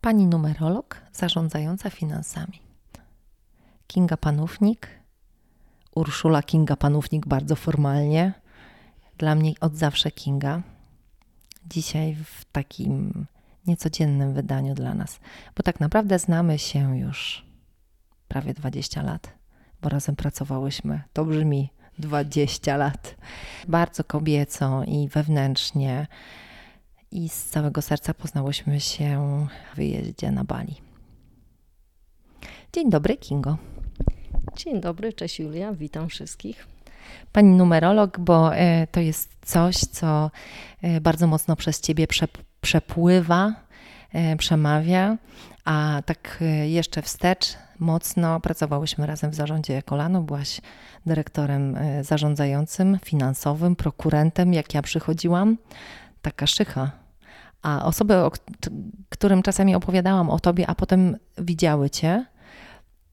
pani numerolog zarządzająca finansami. Kinga Panównik, Urszula Kinga Panównik bardzo formalnie, dla mnie od zawsze Kinga. Dzisiaj w takim niecodziennym wydaniu dla nas, bo tak naprawdę znamy się już prawie 20 lat, bo razem pracowałyśmy. To brzmi 20 lat. Bardzo kobieco i wewnętrznie i z całego serca poznałyśmy się w wyjeździe na Bali. Dzień dobry, Kingo. Dzień dobry, cześć Julia, witam wszystkich. Pani numerolog, bo e, to jest coś, co e, bardzo mocno przez Ciebie przepływa, e, przemawia, a tak jeszcze wstecz mocno pracowałyśmy razem w zarządzie Kolano. Byłaś dyrektorem zarządzającym, finansowym, prokurentem, jak ja przychodziłam. Taka szycha a osoby, o którym czasami opowiadałam o tobie, a potem widziały cię,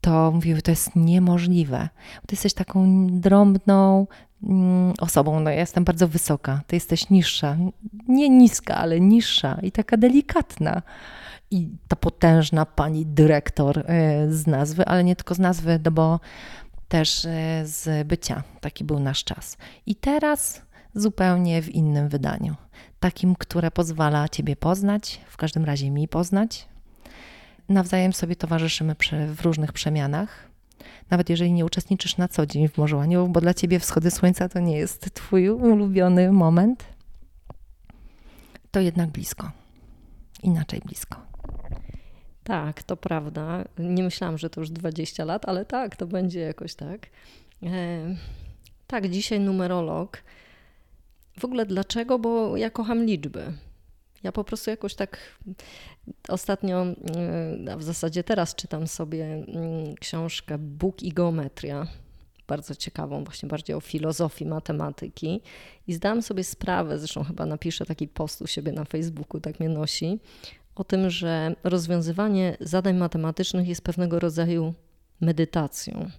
to mówiły, to jest niemożliwe. Ty jesteś taką drobną mm, osobą. No, ja jestem bardzo wysoka, ty jesteś niższa. Nie niska, ale niższa i taka delikatna. I ta potężna pani dyrektor e, z nazwy, ale nie tylko z nazwy, no bo też e, z bycia. Taki był nasz czas. I teraz zupełnie w innym wydaniu takim, które pozwala Ciebie poznać, w każdym razie mi poznać. Nawzajem sobie towarzyszymy przy, w różnych przemianach. Nawet jeżeli nie uczestniczysz na co dzień w Morzu bo dla Ciebie wschody słońca to nie jest Twój ulubiony moment, to jednak blisko. Inaczej blisko. Tak, to prawda. Nie myślałam, że to już 20 lat, ale tak, to będzie jakoś tak. E, tak, dzisiaj numerolog w ogóle dlaczego? Bo ja kocham liczby. Ja po prostu jakoś tak ostatnio, mm, a w zasadzie teraz czytam sobie mm, książkę Bóg i geometria. Bardzo ciekawą, właśnie bardziej o filozofii matematyki. I zdałam sobie sprawę, zresztą chyba napiszę taki post u siebie na Facebooku, tak mnie nosi, o tym, że rozwiązywanie zadań matematycznych jest pewnego rodzaju medytacją,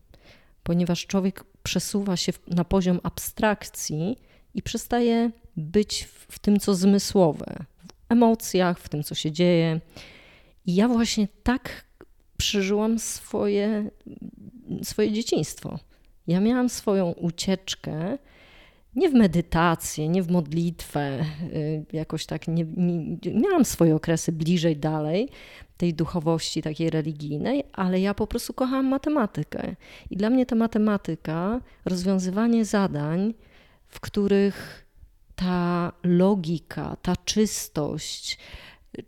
ponieważ człowiek przesuwa się na poziom abstrakcji i przestaje być w tym, co zmysłowe, w emocjach, w tym, co się dzieje. I ja właśnie tak przeżyłam swoje, swoje dzieciństwo. Ja miałam swoją ucieczkę nie w medytację, nie w modlitwę, y, jakoś tak nie, nie, miałam swoje okresy bliżej, dalej tej duchowości takiej religijnej, ale ja po prostu kochałam matematykę. I dla mnie ta matematyka, rozwiązywanie zadań, w których ta logika, ta czystość,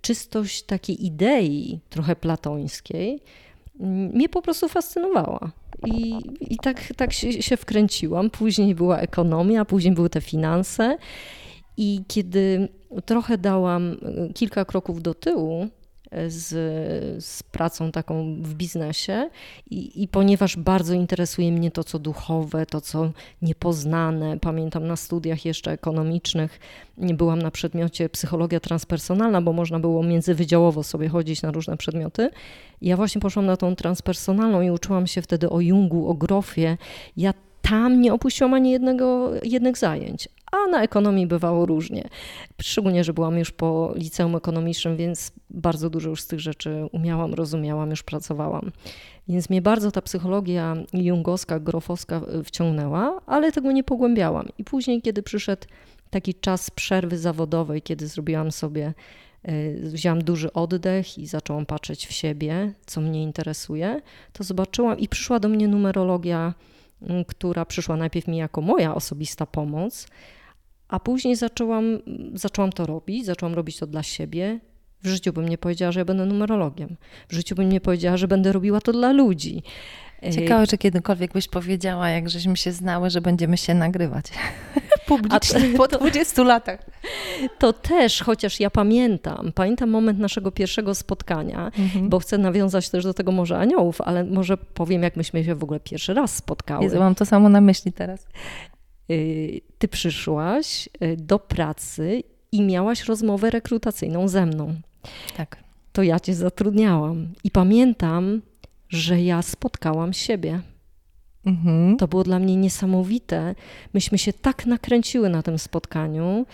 czystość takiej idei trochę platońskiej mnie po prostu fascynowała. I, i tak, tak się, się wkręciłam. Później była ekonomia, później były te finanse. I kiedy trochę dałam kilka kroków do tyłu, z, z pracą taką w biznesie I, i ponieważ bardzo interesuje mnie to, co duchowe, to, co niepoznane, pamiętam na studiach jeszcze ekonomicznych, byłam na przedmiocie psychologia transpersonalna, bo można było międzywydziałowo sobie chodzić na różne przedmioty. Ja właśnie poszłam na tą transpersonalną i uczyłam się wtedy o Jungu, o Grofie. Ja tam nie opuściłam ani jednego, jednych zajęć, a na ekonomii bywało różnie. Szczególnie, że byłam już po liceum ekonomicznym, więc bardzo dużo już z tych rzeczy umiałam, rozumiałam, już pracowałam. Więc mnie bardzo ta psychologia jungowska, grofowska wciągnęła, ale tego nie pogłębiałam. I później, kiedy przyszedł taki czas przerwy zawodowej, kiedy zrobiłam sobie, e, wzięłam duży oddech i zaczęłam patrzeć w siebie, co mnie interesuje, to zobaczyłam i przyszła do mnie numerologia, która przyszła najpierw mi jako moja osobista pomoc, a później zaczęłam, zaczęłam to robić, zaczęłam robić to dla siebie. W życiu bym nie powiedziała, że ja będę numerologiem. W życiu bym nie powiedziała, że będę robiła to dla ludzi. Ciekawe, czy kiedykolwiek byś powiedziała, jak żeśmy się znały, że będziemy się nagrywać publicznie po 20 latach. To też, chociaż ja pamiętam, pamiętam moment naszego pierwszego spotkania, mhm. bo chcę nawiązać też do tego może aniołów, ale może powiem, jak myśmy się w ogóle pierwszy raz spotkały. Jezu, mam to samo na myśli teraz. Y, ty przyszłaś y, do pracy i miałaś rozmowę rekrutacyjną ze mną. Tak. To ja cię zatrudniałam. I pamiętam, że ja spotkałam siebie. Mhm. To było dla mnie niesamowite. Myśmy się tak nakręciły na tym spotkaniu.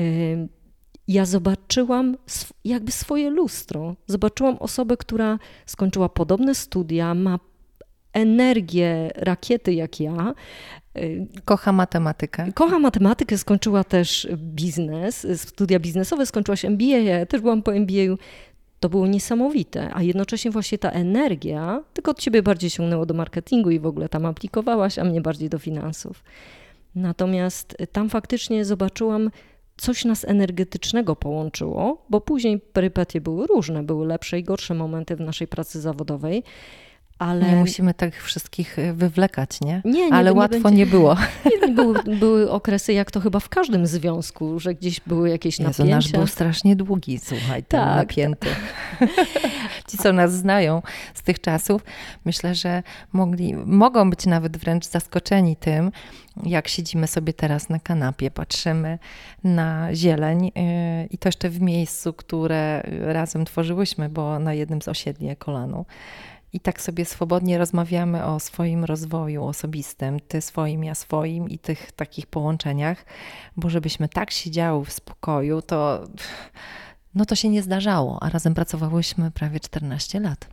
Y, ja zobaczyłam jakby swoje lustro. Zobaczyłam osobę, która skończyła podobne studia, ma energię rakiety jak ja. Kocha matematykę. Kocha matematykę, skończyła też biznes, studia biznesowe, skończyła się MBA, ja też byłam po MBA. To było niesamowite, a jednocześnie właśnie ta energia, tylko od ciebie bardziej sięgnęło do marketingu i w ogóle tam aplikowałaś, a mnie bardziej do finansów. Natomiast tam faktycznie zobaczyłam, coś nas energetycznego połączyło, bo później perypetie były różne, były lepsze i gorsze momenty w naszej pracy zawodowej. Ale... Nie musimy tak wszystkich y, wywlekać, nie? Nie, nie Ale nie łatwo będzie... nie było. Nie, były, były okresy, jak to chyba w każdym związku, że gdzieś były jakieś Jezu, napięcia. nasz był strasznie długi, słuchaj, ten tak, napięty. Ci, co nas znają z tych czasów, myślę, że mogli, mogą być nawet wręcz zaskoczeni tym, jak siedzimy sobie teraz na kanapie, patrzymy na zieleń y, i to jeszcze w miejscu, które razem tworzyłyśmy, bo na jednym z osiedli Kolanu i tak sobie swobodnie rozmawiamy o swoim rozwoju osobistym, ty swoim, ja swoim i tych takich połączeniach, bo żebyśmy tak siedziały w spokoju, to no to się nie zdarzało, a razem pracowałyśmy prawie 14 lat.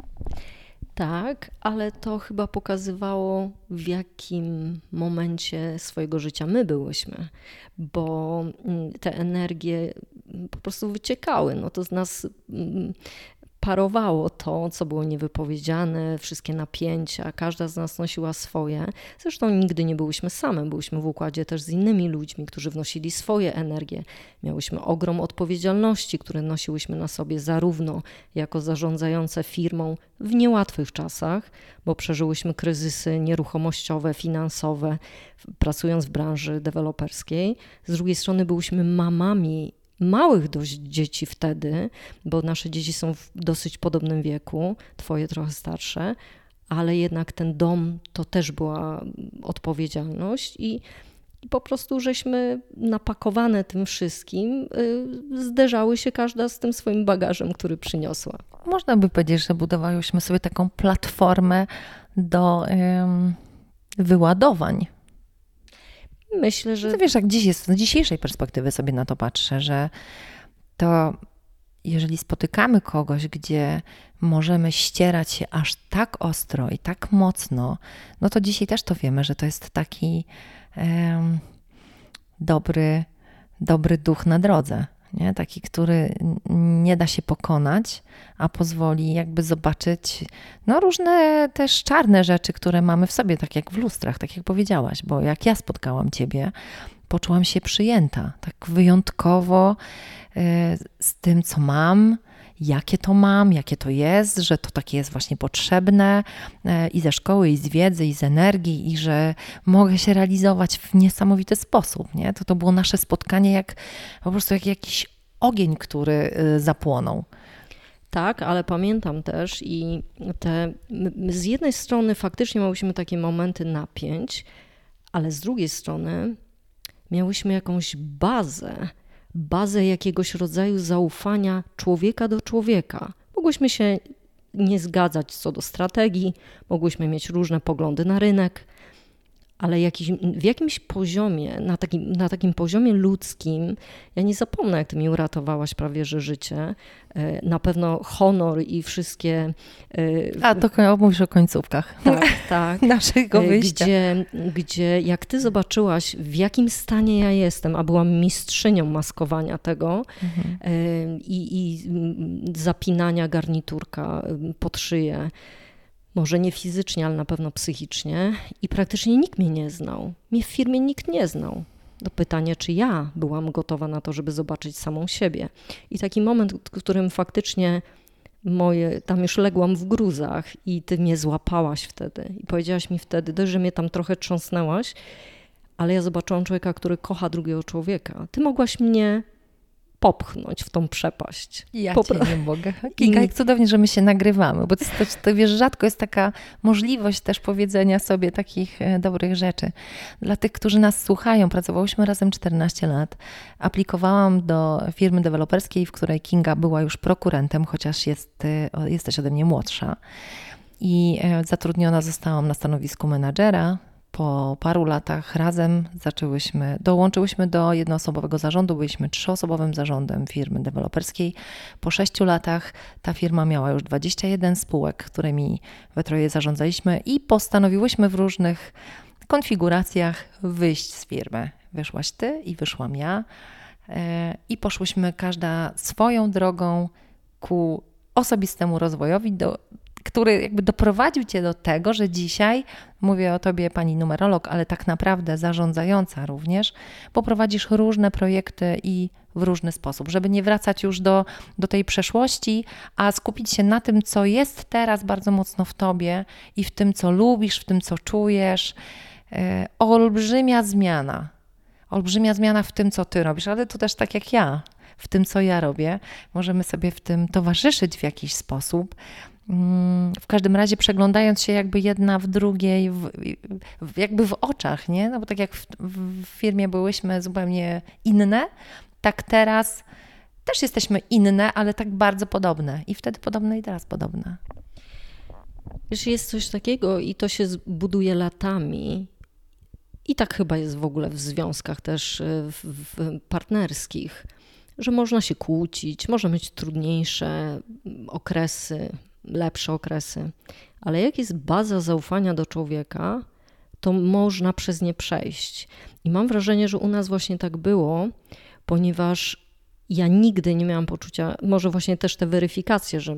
Tak, ale to chyba pokazywało, w jakim momencie swojego życia my byłyśmy, bo mm, te energie po prostu wyciekały. No to z nas mm, parowało to, co było niewypowiedziane, wszystkie napięcia, każda z nas nosiła swoje. Zresztą nigdy nie byłyśmy same, byłyśmy w układzie też z innymi ludźmi, którzy wnosili swoje energie. Miałyśmy ogrom odpowiedzialności, które nosiłyśmy na sobie zarówno jako zarządzające firmą w niełatwych czasach, bo przeżyłyśmy kryzysy nieruchomościowe, finansowe, pracując w branży deweloperskiej. Z drugiej strony byłyśmy mamami małych dość dzieci wtedy, bo nasze dzieci są w dosyć podobnym wieku, twoje trochę starsze, ale jednak ten dom to też była odpowiedzialność i, po prostu żeśmy napakowane tym wszystkim, y, zderzały się każda z tym swoim bagażem, który przyniosła. Można by powiedzieć, że budowałyśmy sobie taką platformę do wyładowań Myślę, że. To wiesz, jak dziś jest, z dzisiejszej perspektywy sobie na to patrzę, że to jeżeli spotykamy kogoś, gdzie możemy ścierać się aż tak ostro i tak mocno, no to dzisiaj też to wiemy, że to jest taki um, dobry, dobry duch na drodze nie? taki, który nie da się pokonać, a pozwoli jakby zobaczyć no, różne też czarne rzeczy, które mamy w sobie, tak jak w lustrach, tak jak powiedziałaś, bo jak ja spotkałam Ciebie, poczułam się przyjęta, tak wyjątkowo e, z tym, co mam, jakie to mam, jakie to jest, że to takie jest właśnie potrzebne e, i ze szkoły, i z wiedzy, i z energii, i że mogę się realizować w niesamowity sposób. Nie? To to było nasze spotkanie jak po prostu jak jakiś ogień, który y, zapłonął. Tak, ale pamiętam też i te, z jednej strony faktycznie miałyśmy takie momenty napięć, ale z drugiej strony miałyśmy jakąś bazę, bazę jakiegoś rodzaju zaufania człowieka do człowieka. Mogłyśmy się nie zgadzać co do strategii, mogłyśmy mieć różne poglądy na rynek, ale jakiś, w jakimś poziomie, na takim, na takim poziomie ludzkim, ja nie zapomnę, jak ty mi uratowałaś prawie że życie. E, na pewno honor i wszystkie. E, A to mówisz o końcówkach. Tak, tak. Naszego e, wyjścia. Gdzie, gdzie jak ty zobaczyłaś, w jakim stanie ja jestem, a byłam mistrzynią maskowania tego mhm. i, i zapinania garniturka pod szyję może nie fizycznie, ale na pewno psychicznie i praktycznie nikt mnie nie znał. Mnie w firmie nikt nie znał. Do pytania, czy ja byłam gotowa na to, żeby zobaczyć samą siebie. I taki moment, w którym faktycznie moje, tam już ległam w gruzach i ty mnie złapałaś wtedy i powiedziałaś mi wtedy, dość, że mnie tam trochę trząsnęłaś, ale ja zobaczyłam człowieka, który kocha drugiego człowieka. Ty mogłaś mnie popchnąć w tą przepaść. Ja po... cię nie mogę. Kika, jak cudownie, że my się nagrywamy, bo to, to, to wiesz, rzadko jest taka możliwość też powiedzenia sobie takich e, dobrych rzeczy. Dla tych, którzy nas słuchają, pracowałyśmy razem 14 lat. Aplikowałam do firmy deweloperskiej, w której Kinga była już prokurentem, chociaż jest, e, jesteś ode mnie młodsza. I e, zatrudniona zostałam na stanowisku menadżera po paru latach razem zaczęłyśmy, dołączyłyśmy do jednoosobowego zarządu, byliśmy trzyosobowym zarządem firmy deweloperskiej. Po sześciu latach ta firma miała już 21 spółek, którymi we troje zarządzaliśmy i postanowiłyśmy w różnych konfiguracjach wyjść z firmy. Wyszłaś ty i wyszłam ja e, i poszłyśmy każda swoją drogą ku osobistemu rozwojowi, do, który jakby doprowadził cię do tego, że dzisiaj, mówię o tobie pani numerolog, ale tak naprawdę zarządzająca również, poprowadzisz różne projekty i w różny sposób, żeby nie wracać już do, do tej przeszłości, a skupić się na tym, co jest teraz bardzo mocno w tobie i w tym, co lubisz, w tym, co czujesz. E, olbrzymia zmiana. Olbrzymia zmiana w tym, co ty robisz, ale to też tak jak ja, w tym, co ja robię. Możemy sobie w tym towarzyszyć w jakiś sposób. Mm, w każdym razie przeglądając się jakby jedna w drugiej, w, w, jakby w oczach, nie? No bo tak jak w, w firmie byłyśmy zupełnie inne, tak teraz też jesteśmy inne, ale tak bardzo podobne. I wtedy podobne i teraz podobne. Wiesz, jest coś takiego i to się buduje latami. I tak chyba jest w ogóle w związkach też w, w partnerskich, że można się kłócić, może mieć trudniejsze okresy, lepsze okresy, ale jak jest baza zaufania do człowieka, to można przez nie przejść. I mam wrażenie, że u nas właśnie tak było, ponieważ ja nigdy nie miałam poczucia, może właśnie też te weryfikacje, że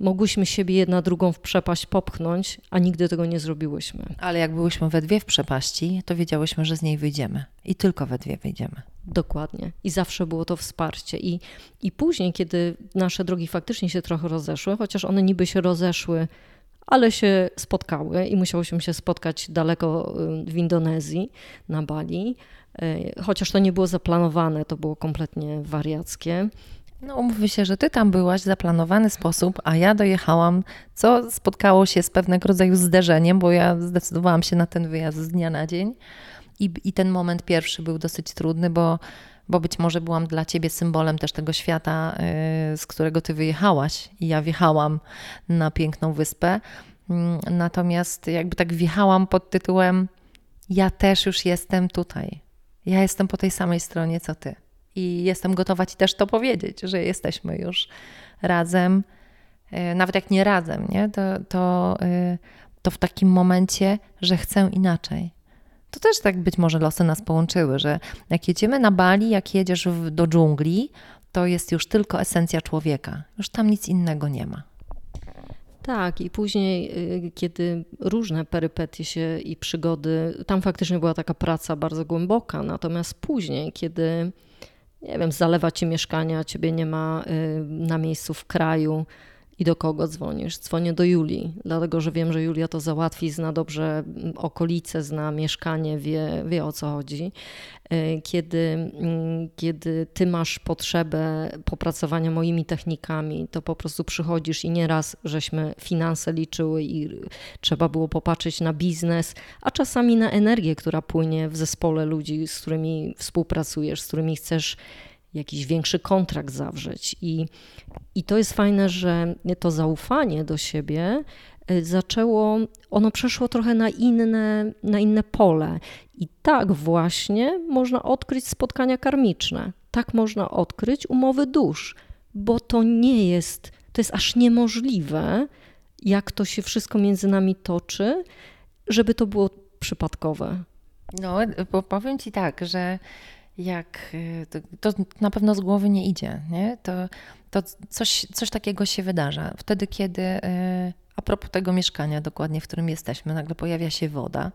mogłyśmy siebie jedna drugą w przepaść popchnąć, a nigdy tego nie zrobiłyśmy. Ale jak byłyśmy we dwie w przepaści, to wiedziałyśmy, że z niej wyjdziemy i tylko we dwie wyjdziemy. Dokładnie. I zawsze było to wsparcie. I, I później, kiedy nasze drogi faktycznie się trochę rozeszły, chociaż one niby się rozeszły, ale się spotkały i musiałyśmy się spotkać daleko y, w Indonezji, na Bali, chociaż to nie było zaplanowane, to było kompletnie wariackie. No, umówmy się, że ty tam byłaś w zaplanowany sposób, a ja dojechałam, co spotkało się z pewnego rodzaju zderzeniem, bo ja zdecydowałam się na ten wyjazd z dnia na dzień. I, i ten moment pierwszy był dosyć trudny, bo, bo być może byłam dla ciebie symbolem też tego świata, yy, z którego ty wyjechałaś. I ja wjechałam na piękną wyspę. Yy, natomiast jakby tak wjechałam pod tytułem: Ja też już jestem tutaj. Ja jestem po tej samej stronie co ty. I jestem gotowa Ci też to powiedzieć, że jesteśmy już razem, e, nawet jak nie razem, nie? To, to, e, to w takim momencie, że chcę inaczej. To też tak być może losy nas połączyły, że jak jedziemy na Bali, jak jedziesz w, do dżungli, to jest już tylko esencja człowieka. Już tam nic innego nie ma. Tak, i później, y, kiedy różne perypetie się i przygody, tam faktycznie była taka praca bardzo głęboka, natomiast później, kiedy nie wiem, zalewa ci mieszkania, ciebie nie ma y, na miejscu w kraju i do kogo dzwonisz? Dzwonię do Julii, dlatego że wiem, że Julia to załatwi, zna dobrze mm, okolice, zna mieszkanie, wie, wie o co chodzi. Y, kiedy, mm, kiedy ty masz potrzebę popracowania moimi technikami, to po prostu przychodzisz i nieraz żeśmy finanse liczyły i trzeba było popatrzeć na biznes, a czasami na energię, która płynie w zespole ludzi, z którymi współpracujesz, z którymi chcesz jakiś większy kontrakt zawrzeć. I, I to jest fajne, że to zaufanie do siebie y, zaczęło, ono przeszło trochę na inne, na inne pole. I tak właśnie można odkryć spotkania karmiczne. Tak można odkryć umowy dusz, bo to nie jest, to jest aż niemożliwe, jak to się wszystko między nami toczy, żeby to było przypadkowe. No, bo powiem ci tak, że jak y, to, to, na pewno z głowy nie idzie, nie? To, to coś, coś takiego się wydarza. Wtedy, kiedy y, a propos tego mieszkania dokładnie, w którym jesteśmy, nagle pojawia się woda,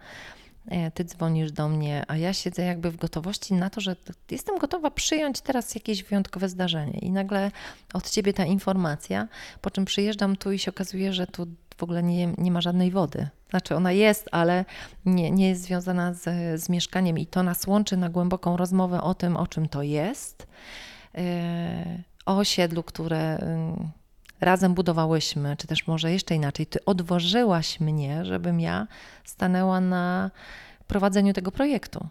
ty dzwonisz do mnie, a ja siedzę jakby w gotowości na to, że jestem gotowa przyjąć teraz jakieś wyjątkowe zdarzenie i nagle od ciebie ta informacja, po czym przyjeżdżam tu i się okazuje, że tu w ogóle nie, nie ma żadnej wody. Znaczy ona jest, ale nie, nie jest związana z, z mieszkaniem i to nas łączy na głęboką rozmowę o tym, o czym to jest, yy, o osiedlu, które yy, razem budowałyśmy, czy też może jeszcze inaczej, ty odważyłaś mnie, żebym ja stanęła na prowadzeniu tego projektu.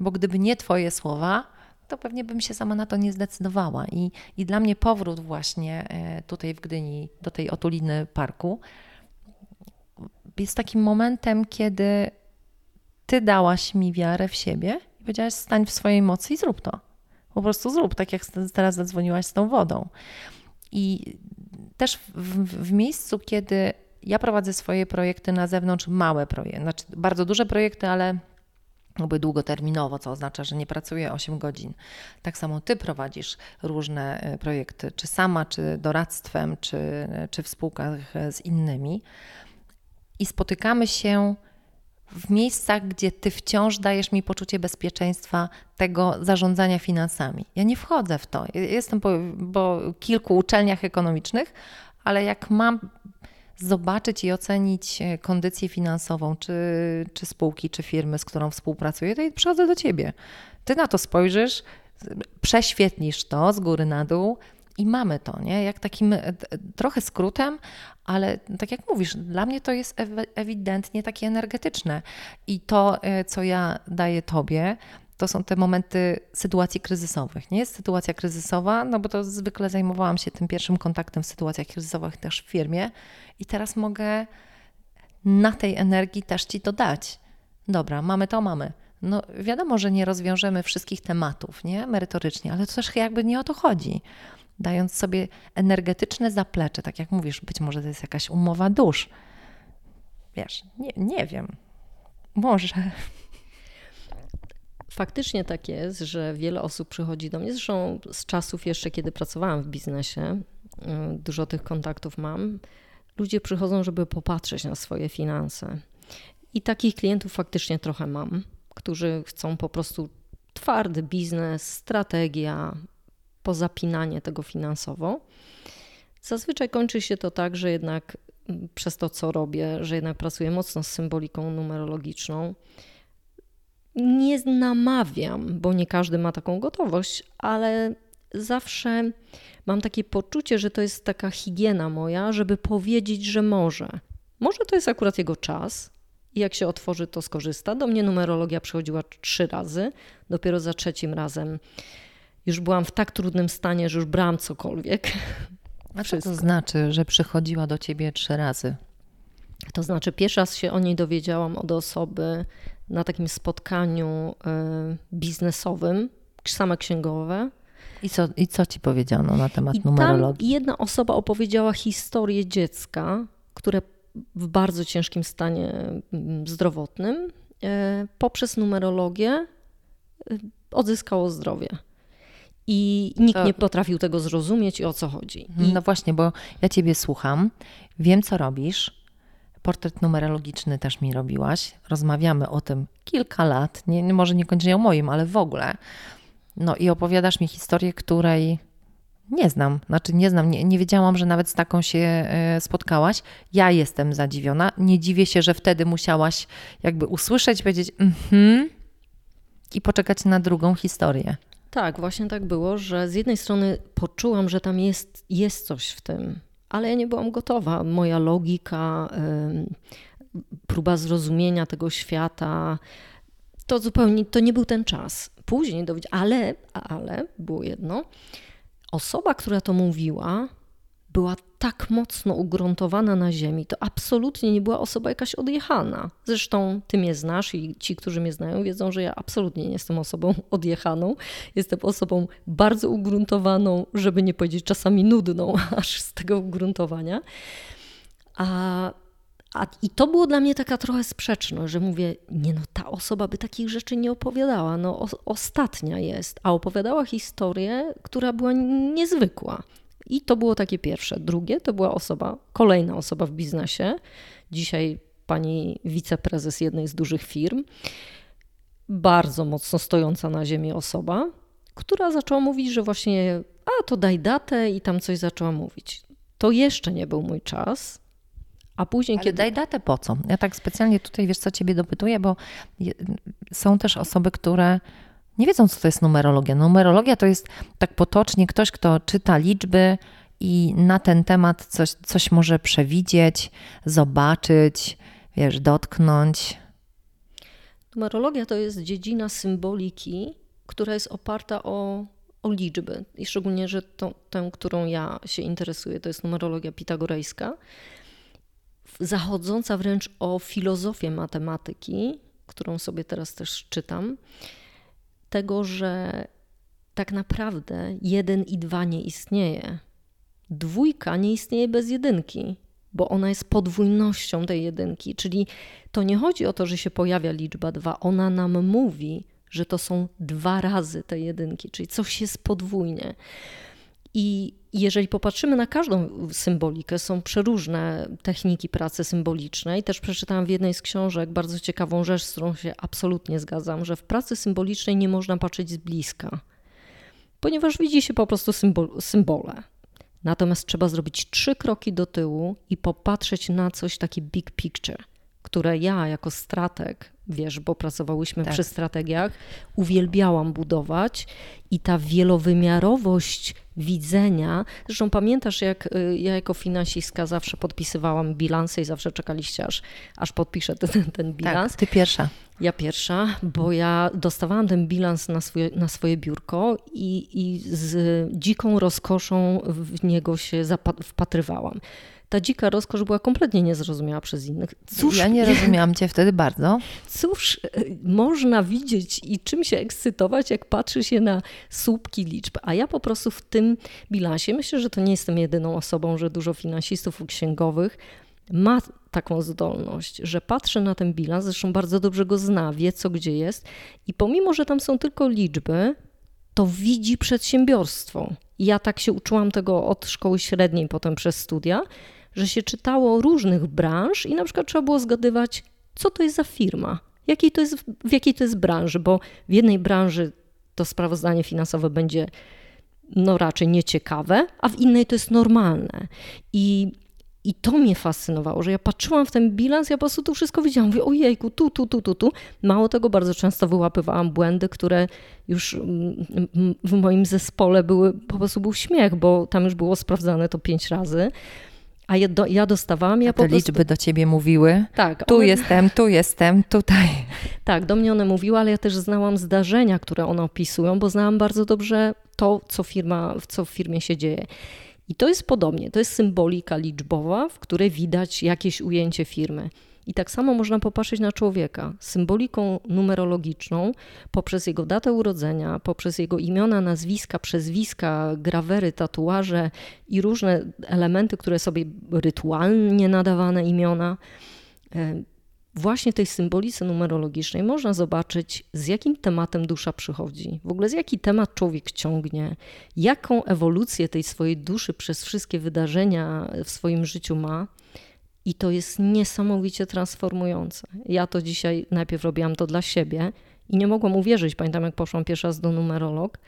Bo gdyby nie twoje słowa, to pewnie bym się sama na to nie zdecydowała. I, i dla mnie powrót właśnie yy, tutaj w Gdyni do tej otuliny parku jest takim momentem, kiedy ty dałaś mi wiarę w siebie i powiedziałaś, stań w swojej mocy i zrób to. Po prostu zrób, tak jak teraz zadzwoniłaś z tą wodą. I też w, w miejscu, kiedy ja prowadzę swoje projekty na zewnątrz, małe projekty, znaczy bardzo duże projekty, ale jakby długoterminowo, co oznacza, że nie pracuję 8 godzin. Tak samo ty prowadzisz różne e, projekty, czy sama, czy doradztwem, czy, czy w spółkach z innymi. I spotykamy się w miejscach, gdzie ty wciąż dajesz mi poczucie bezpieczeństwa tego zarządzania finansami. Ja nie wchodzę w to. Jestem po, po kilku uczelniach ekonomicznych, ale jak mam zobaczyć i ocenić e, kondycję finansową, czy, czy spółki, czy firmy, z którą współpracuję, to przychodzę do ciebie. Ty na to spojrzysz, prześwietlisz to z góry na dół i mamy to, nie? Jak takim e, trochę skrótem, ale tak jak mówisz, dla mnie to jest ewidentnie takie energetyczne. I to, e, co ja daję tobie, to są te momenty sytuacji kryzysowych. Nie sytuacja kryzysowa, no bo to zwykle zajmowałam się tym pierwszym kontaktem w sytuacjach kryzysowych też w firmie i teraz mogę na tej energii też ci to dać. Dobra, mamy to, mamy. No wiadomo, że nie rozwiążemy wszystkich tematów, nie, merytorycznie, ale to też jakby nie o to chodzi. Dając sobie energetyczne zaplecze, tak jak mówisz, być może to jest jakaś umowa dusz. Wiesz, nie, nie wiem. Może. Faktycznie tak jest, że wiele osób przychodzi do mnie, zresztą z czasów jeszcze, kiedy pracowałam w biznesie, y, dużo tych kontaktów mam. Ludzie przychodzą, żeby popatrzeć na swoje finanse. I takich klientów faktycznie trochę mam, którzy chcą po prostu twardy biznes, strategia, pozapinanie tego finansowo. Zazwyczaj kończy się to tak, że jednak mm, przez to, co robię, że jednak pracuję mocno z symboliką numerologiczną, nie namawiam, bo nie każdy ma taką gotowość, ale zawsze mam takie poczucie, że to jest taka higiena moja, żeby powiedzieć, że może. Może to jest akurat jego czas i jak się otworzy, to skorzysta. Do mnie numerologia przychodziła trzy razy, dopiero za trzecim razem już byłam w tak trudnym stanie, że już brałam cokolwiek. A co to znaczy, że przychodziła do ciebie trzy razy? To znaczy, pierwszy raz się o niej dowiedziałam od osoby na takim spotkaniu e, biznesowym, same księgowe. I co, I co ci powiedziano na temat I numerologii? Tam jedna osoba opowiedziała historię dziecka, które w bardzo ciężkim stanie mm, zdrowotnym e, poprzez numerologię e, odzyskało zdrowie. I nikt to... nie potrafił tego zrozumieć i o co chodzi. I... No właśnie, bo ja Ciebie słucham, wiem co robisz, portret numerologiczny też mi robiłaś. Rozmawiamy o tym kilka lat, nie, może niekoniecznie o moim, ale w ogóle. No i opowiadasz mi historię, której nie znam. Znaczy nie znam, nie, nie wiedziałam, że nawet z taką się e, spotkałaś. Ja jestem zadziwiona. Nie dziwię się, że wtedy musiałaś jakby usłyszeć, powiedzieć mhm i poczekać na drugą historię. Tak, właśnie tak było, że z jednej strony poczułam, że tam jest, jest coś w tym, ale ja nie byłam gotowa. Moja logika, próba zrozumienia tego świata, to zupełnie, to nie był ten czas. Później dowiedziałam, ale, ale było jedno, osoba, która to mówiła, była tak mocno ugruntowana na ziemi, to absolutnie nie była osoba jakaś odjechana. Zresztą ty mnie znasz i ci, którzy mnie znają, wiedzą, że ja absolutnie nie jestem osobą odjechaną. Jestem osobą bardzo ugruntowaną, żeby nie powiedzieć czasami nudną, aż z tego ugruntowania. A, a, I to było dla mnie taka trochę sprzeczność, że mówię, nie no, ta osoba by takich rzeczy nie opowiadała. No, o, ostatnia jest, a opowiadała historię, która była niezwykła. I to było takie pierwsze. Drugie to była osoba, kolejna osoba w biznesie, dzisiaj pani wiceprezes jednej z dużych firm, bardzo mocno stojąca na ziemi osoba, która zaczęła mówić, że właśnie, a to daj datę i tam coś zaczęła mówić. To jeszcze nie był mój czas. A później, Ale kiedy. Daj datę po co? Ja tak specjalnie tutaj wiesz, co ciebie dopytuję, bo są też osoby, które nie wiedzą, co to jest numerologia. Numerologia to jest tak potocznie ktoś, kto czyta liczby i na ten temat coś, coś może przewidzieć, zobaczyć, wiesz, dotknąć. Numerologia to jest dziedzina symboliki, która jest oparta o, o liczby. I szczególnie, że to, tę, którą ja się interesuję, to jest numerologia pitagorejska, zachodząca wręcz o filozofię matematyki którą sobie teraz też czytam, tego, że tak naprawdę jeden i dwa nie istnieje. Dwójka nie istnieje bez jedynki, bo ona jest podwójnością tej jedynki. Czyli to nie chodzi o to, że się pojawia liczba dwa, ona nam mówi, że to są dwa razy te jedynki, czyli coś jest podwójnie. I jeżeli popatrzymy na każdą symbolikę, są przeróżne techniki pracy symbolicznej. Też przeczytałam w jednej z książek bardzo ciekawą rzecz, z którą się absolutnie zgadzam, że w pracy symbolicznej nie można patrzeć z bliska, ponieważ widzi się po prostu symbol, symbole. Natomiast trzeba zrobić trzy kroki do tyłu i popatrzeć na coś taki big picture, które ja jako strateg wiesz, bo pracowałyśmy tak. przy strategiach, uwielbiałam budować i ta wielowymiarowość widzenia. Zresztą pamiętasz, jak y, ja jako finansistka zawsze podpisywałam bilansy i zawsze czekaliście, aż, aż podpiszę ten, ten bilans. Tak, ty pierwsza. Ja pierwsza, bo ja dostawałam ten bilans na swoje, na swoje biurko i, i z dziką rozkoszą w niego się wpatrywałam ta dzika rozkosz była kompletnie niezrozumiała przez innych. Cóż, ja nie rozumiałam cię wtedy bardzo. Cóż e, można widzieć i czym się ekscytować, jak patrzy się na słupki liczb. A ja po prostu w tym bilansie, myślę, że to nie jestem jedyną osobą, że dużo finansistów księgowych ma taką zdolność, że patrzy na ten bilans, zresztą bardzo dobrze go zna, wie co gdzie jest i pomimo, że tam są tylko liczby, to widzi przedsiębiorstwo. Ja tak się uczyłam tego od szkoły średniej, potem przez studia, że się czytało różnych branż i na przykład trzeba było zgadywać, co to jest za firma, jakiej to jest, w jakiej to jest branży, bo w jednej branży to sprawozdanie finansowe będzie no raczej nieciekawe, a w innej to jest normalne. I, I to mnie fascynowało, że ja patrzyłam w ten bilans, ja po prostu tu wszystko widziałam. Mówię, ojejku, tu, tu, tu, tu, tu. Mało tego, bardzo często wyłapywałam błędy, które już mm, w moim zespole były, po prostu był śmiech, bo tam już było sprawdzane to pięć razy. A ja, do, ja dostawałam, ja A te po prostu... liczby do ciebie mówiły? Tak. Tu one... jestem, tu jestem, tutaj. Tak, do mnie one mówiły, ale ja też znałam zdarzenia, które one opisują, bo znałam bardzo dobrze to, co, firma, co w firmie się dzieje. I to jest podobnie, to jest symbolika liczbowa, w której widać jakieś ujęcie firmy. I tak samo można popatrzeć na człowieka symboliką numerologiczną poprzez jego datę urodzenia, poprzez jego imiona, nazwiska, przezwiska, grawery, tatuaże i różne elementy, które sobie rytualnie nadawane imiona. Właśnie tej symbolice numerologicznej można zobaczyć, z jakim tematem dusza przychodzi, w ogóle z jaki temat człowiek ciągnie, jaką ewolucję tej swojej duszy przez wszystkie wydarzenia w swoim życiu ma. I to jest niesamowicie transformujące. Ja to dzisiaj najpierw robiłam to dla siebie i nie mogłam uwierzyć. Pamiętam, jak poszłam pierwszy raz do numerolog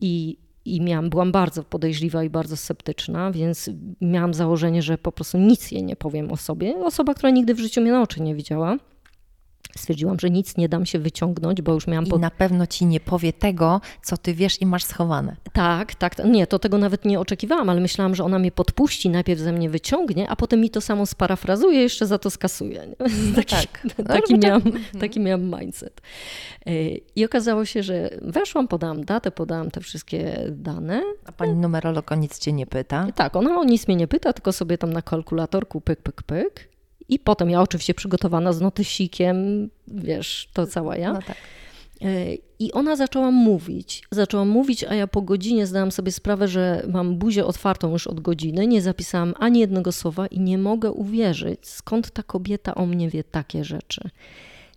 i, i miałam, byłam bardzo podejrzliwa i bardzo sceptyczna, więc miałam założenie, że po prostu nic jej nie powiem o sobie. Osoba, która nigdy w życiu mnie na oczy nie widziała. Stwierdziłam, że nic nie dam się wyciągnąć, bo już miałam. I pod... na pewno ci nie powie tego, co ty wiesz i masz schowane. Tak, tak. Nie, to tego nawet nie oczekiwałam, ale myślałam, że ona mnie podpuści, najpierw ze mnie wyciągnie, a potem mi to samo sparafrazuje, jeszcze za to skasuje. No taki, tak. taki, miałam, taki miałam mindset. E, I okazało się, że weszłam, podałam datę, podałam te wszystkie dane. A pani numerolog o nic cię nie pyta? Tak, ona o nic mnie nie pyta, tylko sobie tam na kalkulatorku pyk, pyk, pyk i potem ja oczywiście przygotowana z notysikiem, wiesz, to cała ja. No tak. E, I ona zaczęła mówić. Zaczęła mówić, a ja po godzinie zdałam sobie sprawę, że mam buzię otwartą już od godziny. Nie zapisałam ani jednego słowa i nie mogę uwierzyć, skąd ta kobieta o mnie wie takie rzeczy.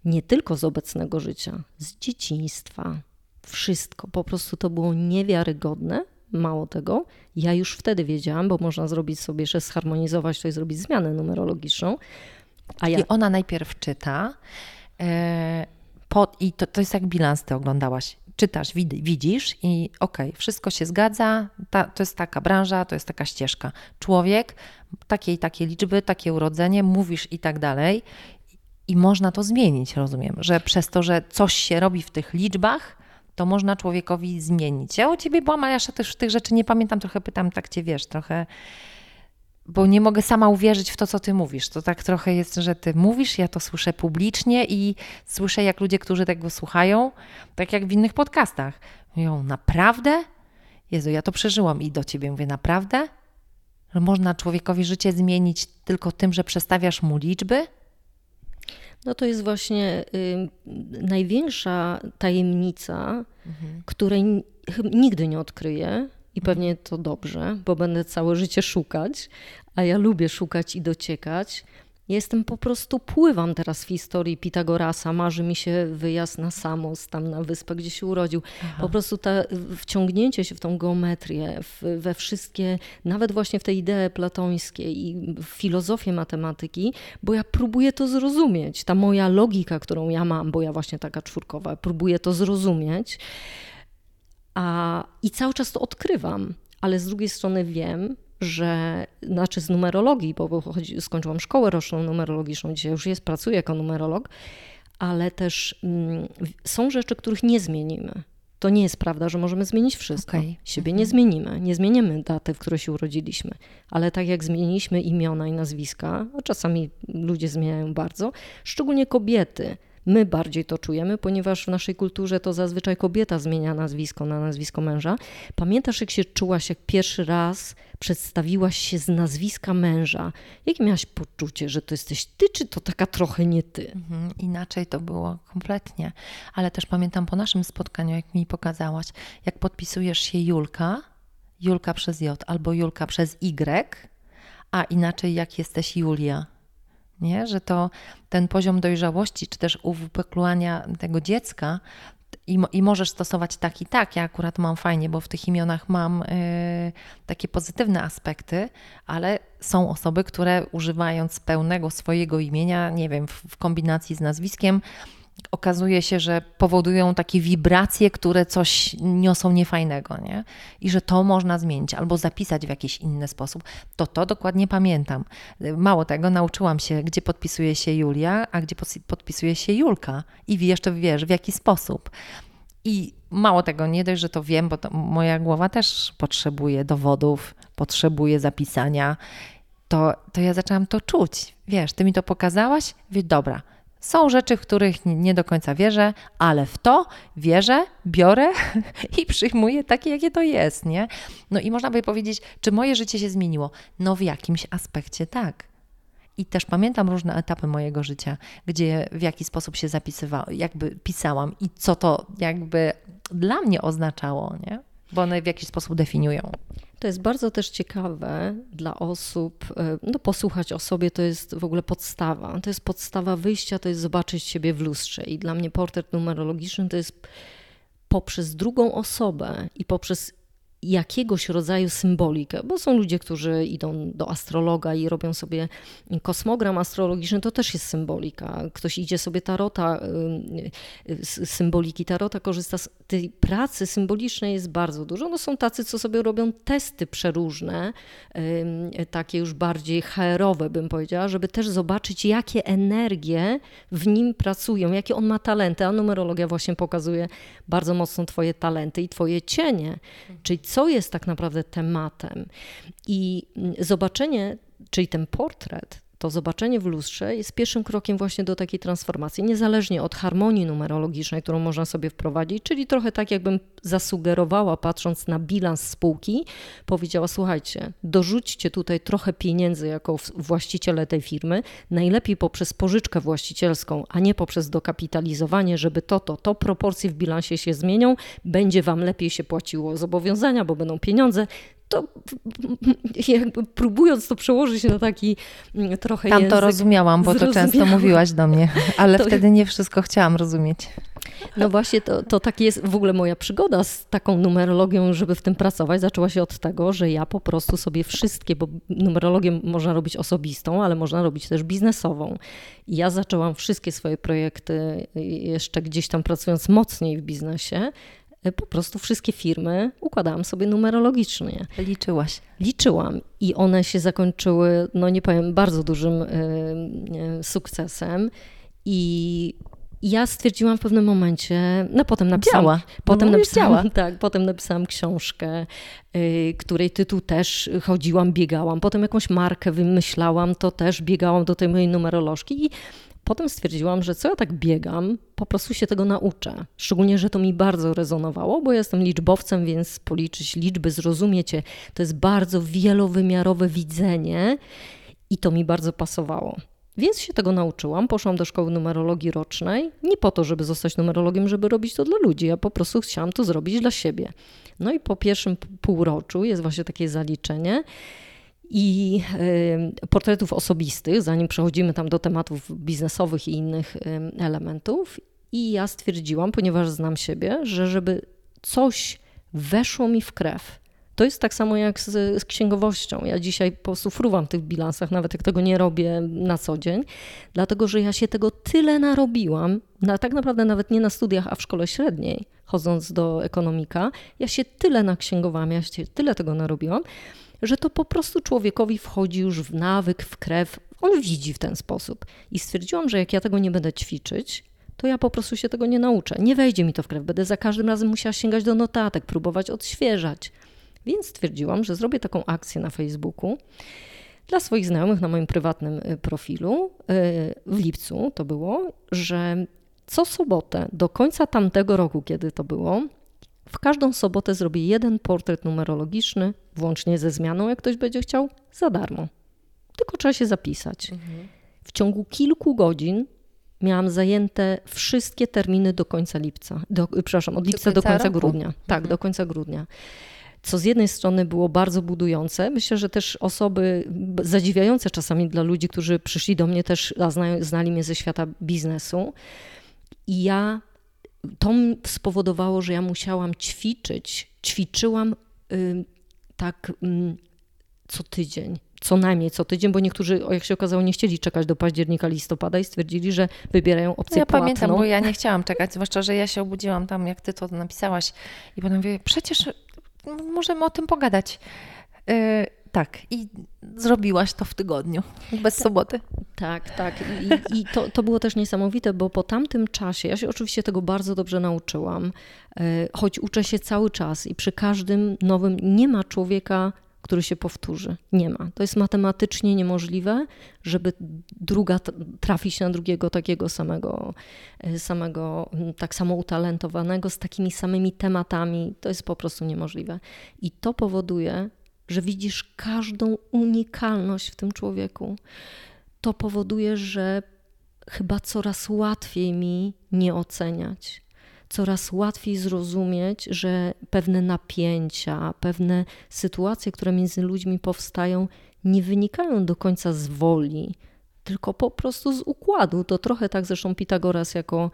Nie tylko z obecnego życia, z dzieciństwa. Wszystko. Po prostu to było niewiarygodne. Mało tego, ja już wtedy wiedziałam, bo można zrobić sobie jeszcze zharmonizować to i zrobić zmianę numerologiczną. A ja... I ona najpierw czyta e, po, i to, to jest jak bilans ty oglądałaś. Czytasz, wid, widzisz i okej, okay, wszystko się zgadza, ta, to jest taka branża, to jest taka ścieżka. Człowiek, takie i takie liczby, takie urodzenie, mówisz i tak dalej. I można to zmienić, rozumiem, że przez to, że coś się robi w tych liczbach, to można człowiekowi zmienić. Ja u ciebie byłam, ale ja też tych rzeczy nie pamiętam, trochę pytam, tak cię wiesz, trochę bo nie mogę sama uwierzyć w to, co ty mówisz. To tak trochę jest, że ty mówisz, ja to słyszę publicznie i słyszę, jak ludzie, którzy tego słuchają, tak jak w innych podcastach. Mówią, naprawdę? Jezu, ja to przeżyłam i do ciebie mówię, naprawdę? Że można człowiekowi życie zmienić tylko tym, że przestawiasz mu liczby? No to jest właśnie y, największa tajemnica, mhm. której nigdy nie odkryję i pewnie to dobrze, bo będę całe życie szukać, a ja lubię szukać i dociekać. Jestem po prostu, pływam teraz w historii Pitagorasa, marzy mi się wyjazd na Samos, tam na wyspę, gdzie się urodził. Aha. Po prostu ta, wciągnięcie się w tą geometrię, w, we wszystkie, nawet właśnie w te idee platońskie i w filozofię matematyki, bo ja próbuję to zrozumieć. Ta moja logika, którą ja mam, bo ja właśnie taka czwórkowa, próbuję to zrozumieć. A, I cały czas to odkrywam, ale z drugiej strony wiem, że, znaczy z numerologii, bo chodzi, skończyłam szkołę roczną numerologiczną, dzisiaj już jest, pracuję jako numerolog, ale też mm, są rzeczy, których nie zmienimy. To nie jest prawda, że możemy zmienić wszystko. Okay. Siebie mhm. nie zmienimy. Nie zmienimy daty, w której się urodziliśmy. Ale tak jak zmieniliśmy imiona i nazwiska, a czasami ludzie zmieniają bardzo, szczególnie kobiety My bardziej to czujemy, ponieważ w naszej kulturze to zazwyczaj kobieta zmienia nazwisko na nazwisko męża. Pamiętasz, jak się czułaś, jak pierwszy raz przedstawiłaś się z nazwiska męża? Jakie miałaś poczucie, że to jesteś ty, czy to taka trochę nie ty? Mhm, inaczej to było kompletnie. Ale też pamiętam po naszym spotkaniu, jak mi pokazałaś, jak podpisujesz się Julka, Julka przez J albo Julka przez Y, a inaczej jak jesteś Julia nie? że to ten poziom dojrzałości, czy też uwypuklania tego dziecka i, i możesz stosować tak i tak. Ja akurat mam fajnie, bo w tych imionach mam y, takie pozytywne aspekty, ale są osoby, które używając pełnego swojego imienia, nie wiem, w, w kombinacji z nazwiskiem, okazuje się, że powodują takie wibracje, które coś niosą niefajnego, nie? I że to można zmienić albo zapisać w jakiś inny sposób. To to dokładnie pamiętam. Mało tego, nauczyłam się, gdzie podpisuje się Julia, a gdzie podpisuje się Julka i jeszcze wiesz, w jaki sposób. I mało tego, nie dość, że to wiem, bo to moja głowa też potrzebuje dowodów, potrzebuje zapisania, to, to ja zaczęłam to czuć. Wiesz, ty mi to pokazałaś, wie, dobra, są rzeczy, w których nie do końca wierzę, ale w to wierzę, biorę i przyjmuję takie, jakie to jest, nie? No i można by powiedzieć, czy moje życie się zmieniło? No w jakimś aspekcie tak. I też pamiętam różne etapy mojego życia, gdzie w jaki sposób się zapisywałam, jakby pisałam i co to jakby dla mnie oznaczało, nie? Bo one w jakiś sposób definiują. To jest bardzo też ciekawe dla osób, e, no posłuchać o sobie to jest w ogóle podstawa. To jest podstawa wyjścia, to jest zobaczyć siebie w lustrze. I dla mnie portret numerologiczny to jest poprzez drugą osobę i poprzez jakiegoś rodzaju symbolikę, bo są ludzie, którzy idą do astrologa i robią sobie kosmogram astrologiczny, to też jest symbolika. Ktoś idzie sobie tarota, z symboliki tarota korzysta. Z tej pracy symbolicznej jest bardzo dużo. No są tacy, co sobie robią testy przeróżne, takie już bardziej HR-owe bym powiedziała, żeby też zobaczyć, jakie energie w nim pracują, jakie on ma talenty, a numerologia właśnie pokazuje bardzo mocno twoje talenty i twoje cienie, czyli co jest tak naprawdę tematem. I zobaczenie, czyli ten portret, to zobaczenie w lustrze jest pierwszym krokiem właśnie do takiej transformacji, niezależnie od harmonii numerologicznej, którą można sobie wprowadzić, czyli trochę tak, jakbym zasugerowała, patrząc na bilans spółki, powiedziała: Słuchajcie, dorzućcie tutaj trochę pieniędzy jako właściciele tej firmy, najlepiej poprzez pożyczkę właścicielską, a nie poprzez dokapitalizowanie, żeby to, to, to proporcje w bilansie się zmienią, będzie Wam lepiej się płaciło zobowiązania, bo będą pieniądze to jakby próbując to przełożyć na taki mm, trochę Tam to rozumiałam, bo to często mówiłaś do mnie, ale to... wtedy nie wszystko chciałam rozumieć. No właśnie, to, to tak jest w ogóle moja przygoda z taką numerologią, żeby w tym pracować. Zaczęła się od tego, że ja po prostu sobie wszystkie, bo numerologię można robić osobistą, ale można robić też biznesową. I ja zaczęłam wszystkie swoje projekty jeszcze gdzieś tam pracując mocniej w biznesie, po prostu wszystkie firmy układałam sobie numerologicznie. Liczyłaś? Liczyłam i one się zakończyły, no nie powiem, bardzo dużym y, y, sukcesem i ja stwierdziłam w pewnym momencie, no potem napisałam, działa. potem no, napisałam, tak, potem napisałam książkę, y, której tytuł też chodziłam, biegałam, potem jakąś markę wymyślałam, to też biegałam do tej mojej numerolożki i potem stwierdziłam, że co ja tak biegam, po prostu się tego nauczę. Szczególnie, że to mi bardzo rezonowało, bo jestem liczbowcem, więc policzyć liczby, zrozumiecie, to jest bardzo wielowymiarowe widzenie i to mi bardzo pasowało. Więc się tego nauczyłam. Poszłam do szkoły numerologii rocznej. Nie po to, żeby zostać numerologiem, żeby robić to dla ludzi. Ja po prostu chciałam to zrobić dla siebie. No i po pierwszym półroczu jest właśnie takie zaliczenie i portretów osobistych, zanim przechodzimy tam do tematów biznesowych i innych elementów. I ja stwierdziłam, ponieważ znam siebie, że żeby coś weszło mi w krew, to jest tak samo jak z, z, księgowością. Ja dzisiaj po prostu fruwam w tych bilansach, nawet jak tego nie robię na co dzień, dlatego że ja się tego tyle narobiłam, na, tak naprawdę nawet nie na studiach, a w szkole średniej, chodząc do ekonomika, ja się tyle naksięgowałam, ja się tyle tego narobiłam, że to po prostu człowiekowi wchodzi już w nawyk, w krew. On widzi w ten sposób. I stwierdziłam, że jak ja tego nie będę ćwiczyć, to ja po prostu się tego nie nauczę. Nie wejdzie mi to w krew. Będę za każdym razem musiała sięgać do notatek, próbować odświeżać. Więc stwierdziłam, że zrobię taką akcję na Facebooku dla swoich znajomych na moim prywatnym y, profilu y, w lipcu to było, że co sobotę do końca tamtego roku, kiedy to było, w każdą sobotę zrobię jeden portret numerologiczny, włącznie ze zmianą, jak ktoś będzie chciał, za darmo. Tylko trzeba się zapisać. Mhm. W ciągu kilku godzin miałam zajęte wszystkie terminy do końca lipca. Do, przepraszam, od lipca do końca, do końca grudnia. Tak, mhm. do końca grudnia co z jednej strony było bardzo budujące. Myślę, że też osoby zadziwiające czasami dla ludzi, którzy przyszli do mnie też, a znali mnie ze świata biznesu. I ja to spowodowało, że ja musiałam ćwiczyć, ćwiczyłam y, tak y, co tydzień. Co najmniej co tydzień, bo niektórzy, jak się okazało, nie chcieli czekać do października, listopada i stwierdzili, że wybierają opcję no ja płatną. pamiętam, bo ja nie chciałam czekać, zwłaszcza, że ja się obudziłam tam, jak ty to napisałaś i potem mówię, przecież możemy o tym pogadać. Yy, tak, i zrobiłaś to w tygodniu, bez Ta, soboty. Tak, tak. I, i to, to było też niesamowite, bo po tamtym czasie, ja się oczywiście tego bardzo dobrze nauczyłam, yy, choć uczę się cały czas i przy każdym nowym nie ma człowieka, który się powtórzy. Nie ma. To jest matematycznie niemożliwe, żeby druga trafić na drugiego takiego samego, e, samego, tak samo utalentowanego, z takimi samymi tematami. To jest po prostu niemożliwe. I to powoduje, że widzisz każdą unikalność w tym człowieku. To powoduje, że chyba coraz łatwiej mi nie oceniać coraz łatwiej zrozumieć, że pewne napięcia, pewne sytuacje, które między ludźmi powstają, nie wynikają do końca z woli, tylko po prostu z układu. To trochę tak zresztą Pitagoras jako,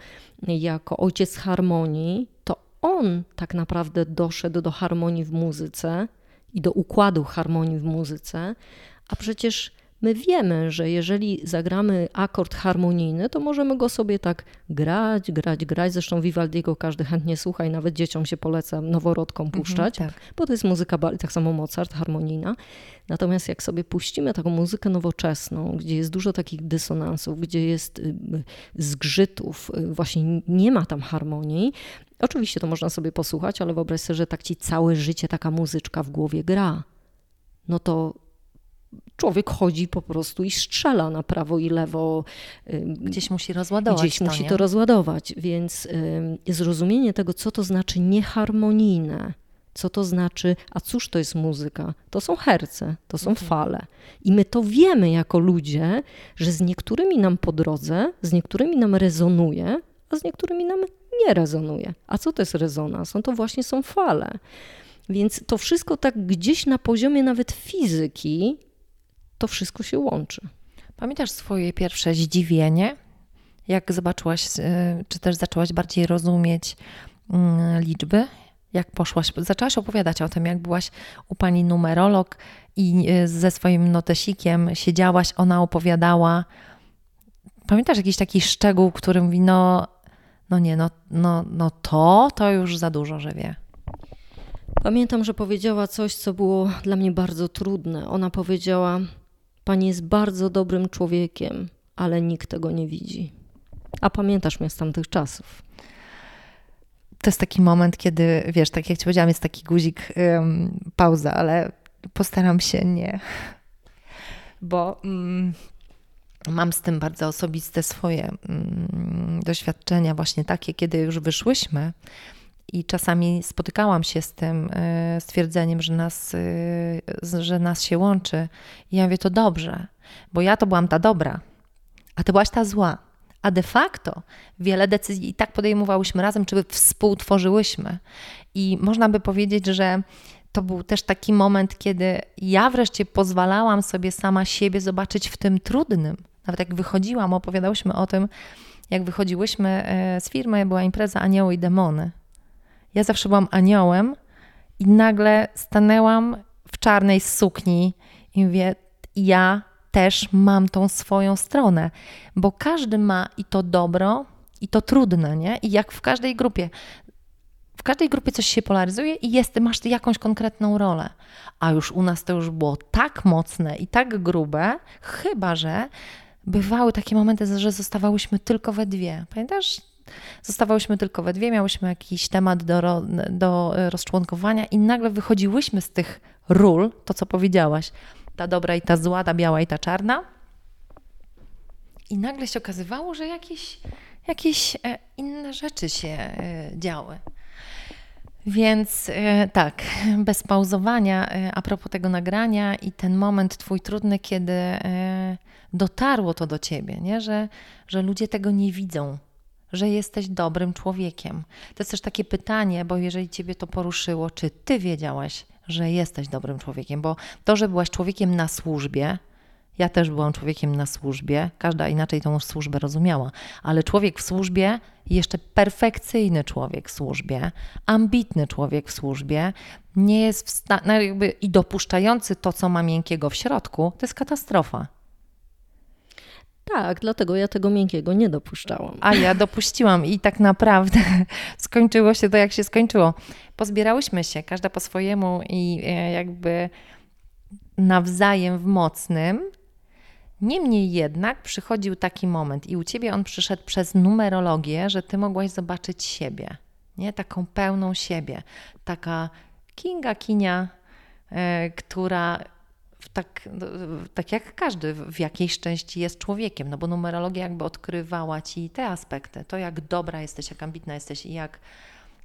jako ojciec harmonii, to on tak naprawdę doszedł do harmonii w muzyce i do układu harmonii w muzyce, a przecież My wiemy, że jeżeli zagramy akord harmonijny, to możemy go sobie tak grać, grać, grać. Zresztą Vivaldiego każdy chętnie słucha i nawet dzieciom się poleca noworodkom mhm, puszczać, mhm, tak. bo to jest muzyka, tak samo Mozart, harmonijna. Natomiast jak sobie puścimy taką muzykę nowoczesną, gdzie jest dużo takich dysonansów, gdzie jest y, zgrzytów, y, właśnie nie ma tam harmonii, oczywiście to można sobie posłuchać, ale wyobraź sobie, że tak ci całe życie taka muzyczka w głowie gra. No to człowiek chodzi po prostu i strzela na prawo i lewo. Gdzieś musi rozładować. Gdzieś to, musi nie? to rozładować, więc zrozumienie tego, co to znaczy nieharmonijne, co to znaczy, a cóż to jest muzyka? To są herce, to są mhm. fale. I my to wiemy jako ludzie, że z niektórymi nam po drodze, z niektórymi nam rezonuje, a z niektórymi nam nie rezonuje. A co to jest rezonans? No to właśnie są fale. Więc to wszystko tak gdzieś na poziomie nawet fizyki to wszystko się łączy. Pamiętasz swoje pierwsze zdziwienie, jak zobaczyłaś, e, czy też zaczęłaś bardziej rozumieć mm, liczby? Jak poszłaś, zaczęłaś opowiadać o tym, jak byłaś u pani numerolog i e, ze swoim notesikiem siedziałaś, ona opowiadała. Pamiętasz jakiś taki szczegół, który mówi, no, no nie, no, no, no to, to już za dużo, że wie. Pamiętam, że powiedziała coś, co było dla mnie bardzo trudne. Ona powiedziała: Pani jest bardzo dobrym człowiekiem, ale nikt tego nie widzi. A pamiętasz mnie z tamtych czasów. To jest taki moment, kiedy, wiesz, tak jak ci powiedziałam, jest taki guzik, ym, pauza, ale postaram się nie. Bo mm, mam z tym bardzo osobiste swoje mm, doświadczenia, właśnie takie, kiedy już wyszłyśmy i czasami spotykałam się z tym e, stwierdzeniem, że nas, e, że nas się łączy. I ja mówię, to dobrze, bo ja to byłam ta dobra. a ty byłaś ta zła. A de facto wiele decyzji i tak podejmowałyśmy razem, czy współtworzyłyśmy. I można by powiedzieć, że to był też taki moment, kiedy ja wreszcie pozwalałam sobie sama siebie zobaczyć w tym trudnym. Nawet jak wychodziłam, opowiadałyśmy o tym, jak wychodziłyśmy e, z firmy, była impreza Anioły i Demony. Ja zawsze byłam aniołem i nagle stanęłam w czarnej sukni i mówię, ja też mam tą swoją stronę, bo każdy ma i to dobro, i to trudne, nie? I jak w każdej grupie. W każdej grupie coś się polaryzuje i jest, masz jakąś konkretną rolę. A już u nas to już było tak mocne i tak grube, chyba że bywały takie momenty, że zostawałyśmy tylko we dwie. Pamiętasz? Zostawałyśmy tylko we dwie, miałyśmy jakiś temat do, do rozczłonkowania i nagle wychodziłyśmy z tych ról, to co powiedziałaś, ta dobra i ta zła, ta biała i ta czarna. I nagle się okazywało, że jakieś, jakieś e, inne rzeczy się e, działy. Więc e, tak, bez pauzowania, a propos tego nagrania i ten moment twój trudny, kiedy dotarło to do ciebie, nie? Że, że ludzie tego nie widzą, że jesteś dobrym człowiekiem. To jest też takie pytanie, bo jeżeli ciebie to poruszyło, czy ty wiedziałaś, że jesteś dobrym człowiekiem, bo to, że byłaś człowiekiem na służbie, ja też byłam człowiekiem na służbie, każda inaczej tą służbę rozumiała, ale człowiek w służbie, jeszcze perfekcyjny człowiek w służbie, ambitny człowiek w służbie, nie jest w stanie, no i dopuszczający to, co ma miękkiego w środku, to jest katastrofa. Tak, dlatego ja tego miękkiego nie dopuszczałam. A ja dopuściłam i tak naprawdę skończyło się to, jak się skończyło. Pozbierałyśmy się, każda po swojemu i e, jakby nawzajem w mocnym. Niemniej jednak przychodził taki moment i u ciebie on przyszedł przez numerologię, że ty mogłaś zobaczyć siebie, nie? Taką pełną siebie. Taka Kinga Kinia, e, która tak, no, tak jak każdy w jakiejś części jest człowiekiem, no bo numerologia jakby odkrywała ci te aspekty, to jak dobra jesteś, jak ambitna jesteś i jak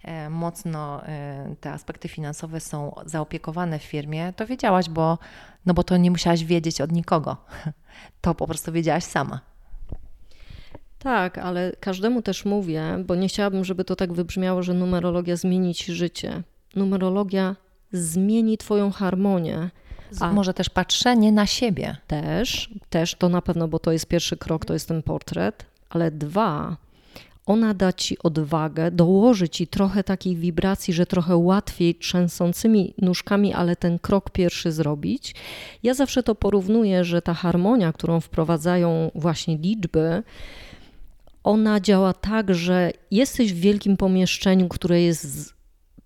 e, mocno e, te aspekty finansowe są zaopiekowane w firmie, to wiedziałaś, bo, no bo to nie musiałaś wiedzieć od nikogo. To po prostu wiedziałaś sama. Tak, ale każdemu też mówię, bo nie chciałabym, żeby to tak wybrzmiało, że numerologia zmieni ci życie. Numerologia zmieni Twoją harmonię a może też patrzenie na siebie. Też, też to na pewno, bo to jest pierwszy krok, to jest ten portret, ale dwa, ona da ci odwagę, dołoży ci trochę takiej wibracji, że trochę łatwiej trzęsącymi nóżkami, ale ten krok pierwszy zrobić. Ja zawsze to porównuję, że ta harmonia, którą wprowadzają właśnie liczby, ona działa tak, że jesteś w wielkim pomieszczeniu, które jest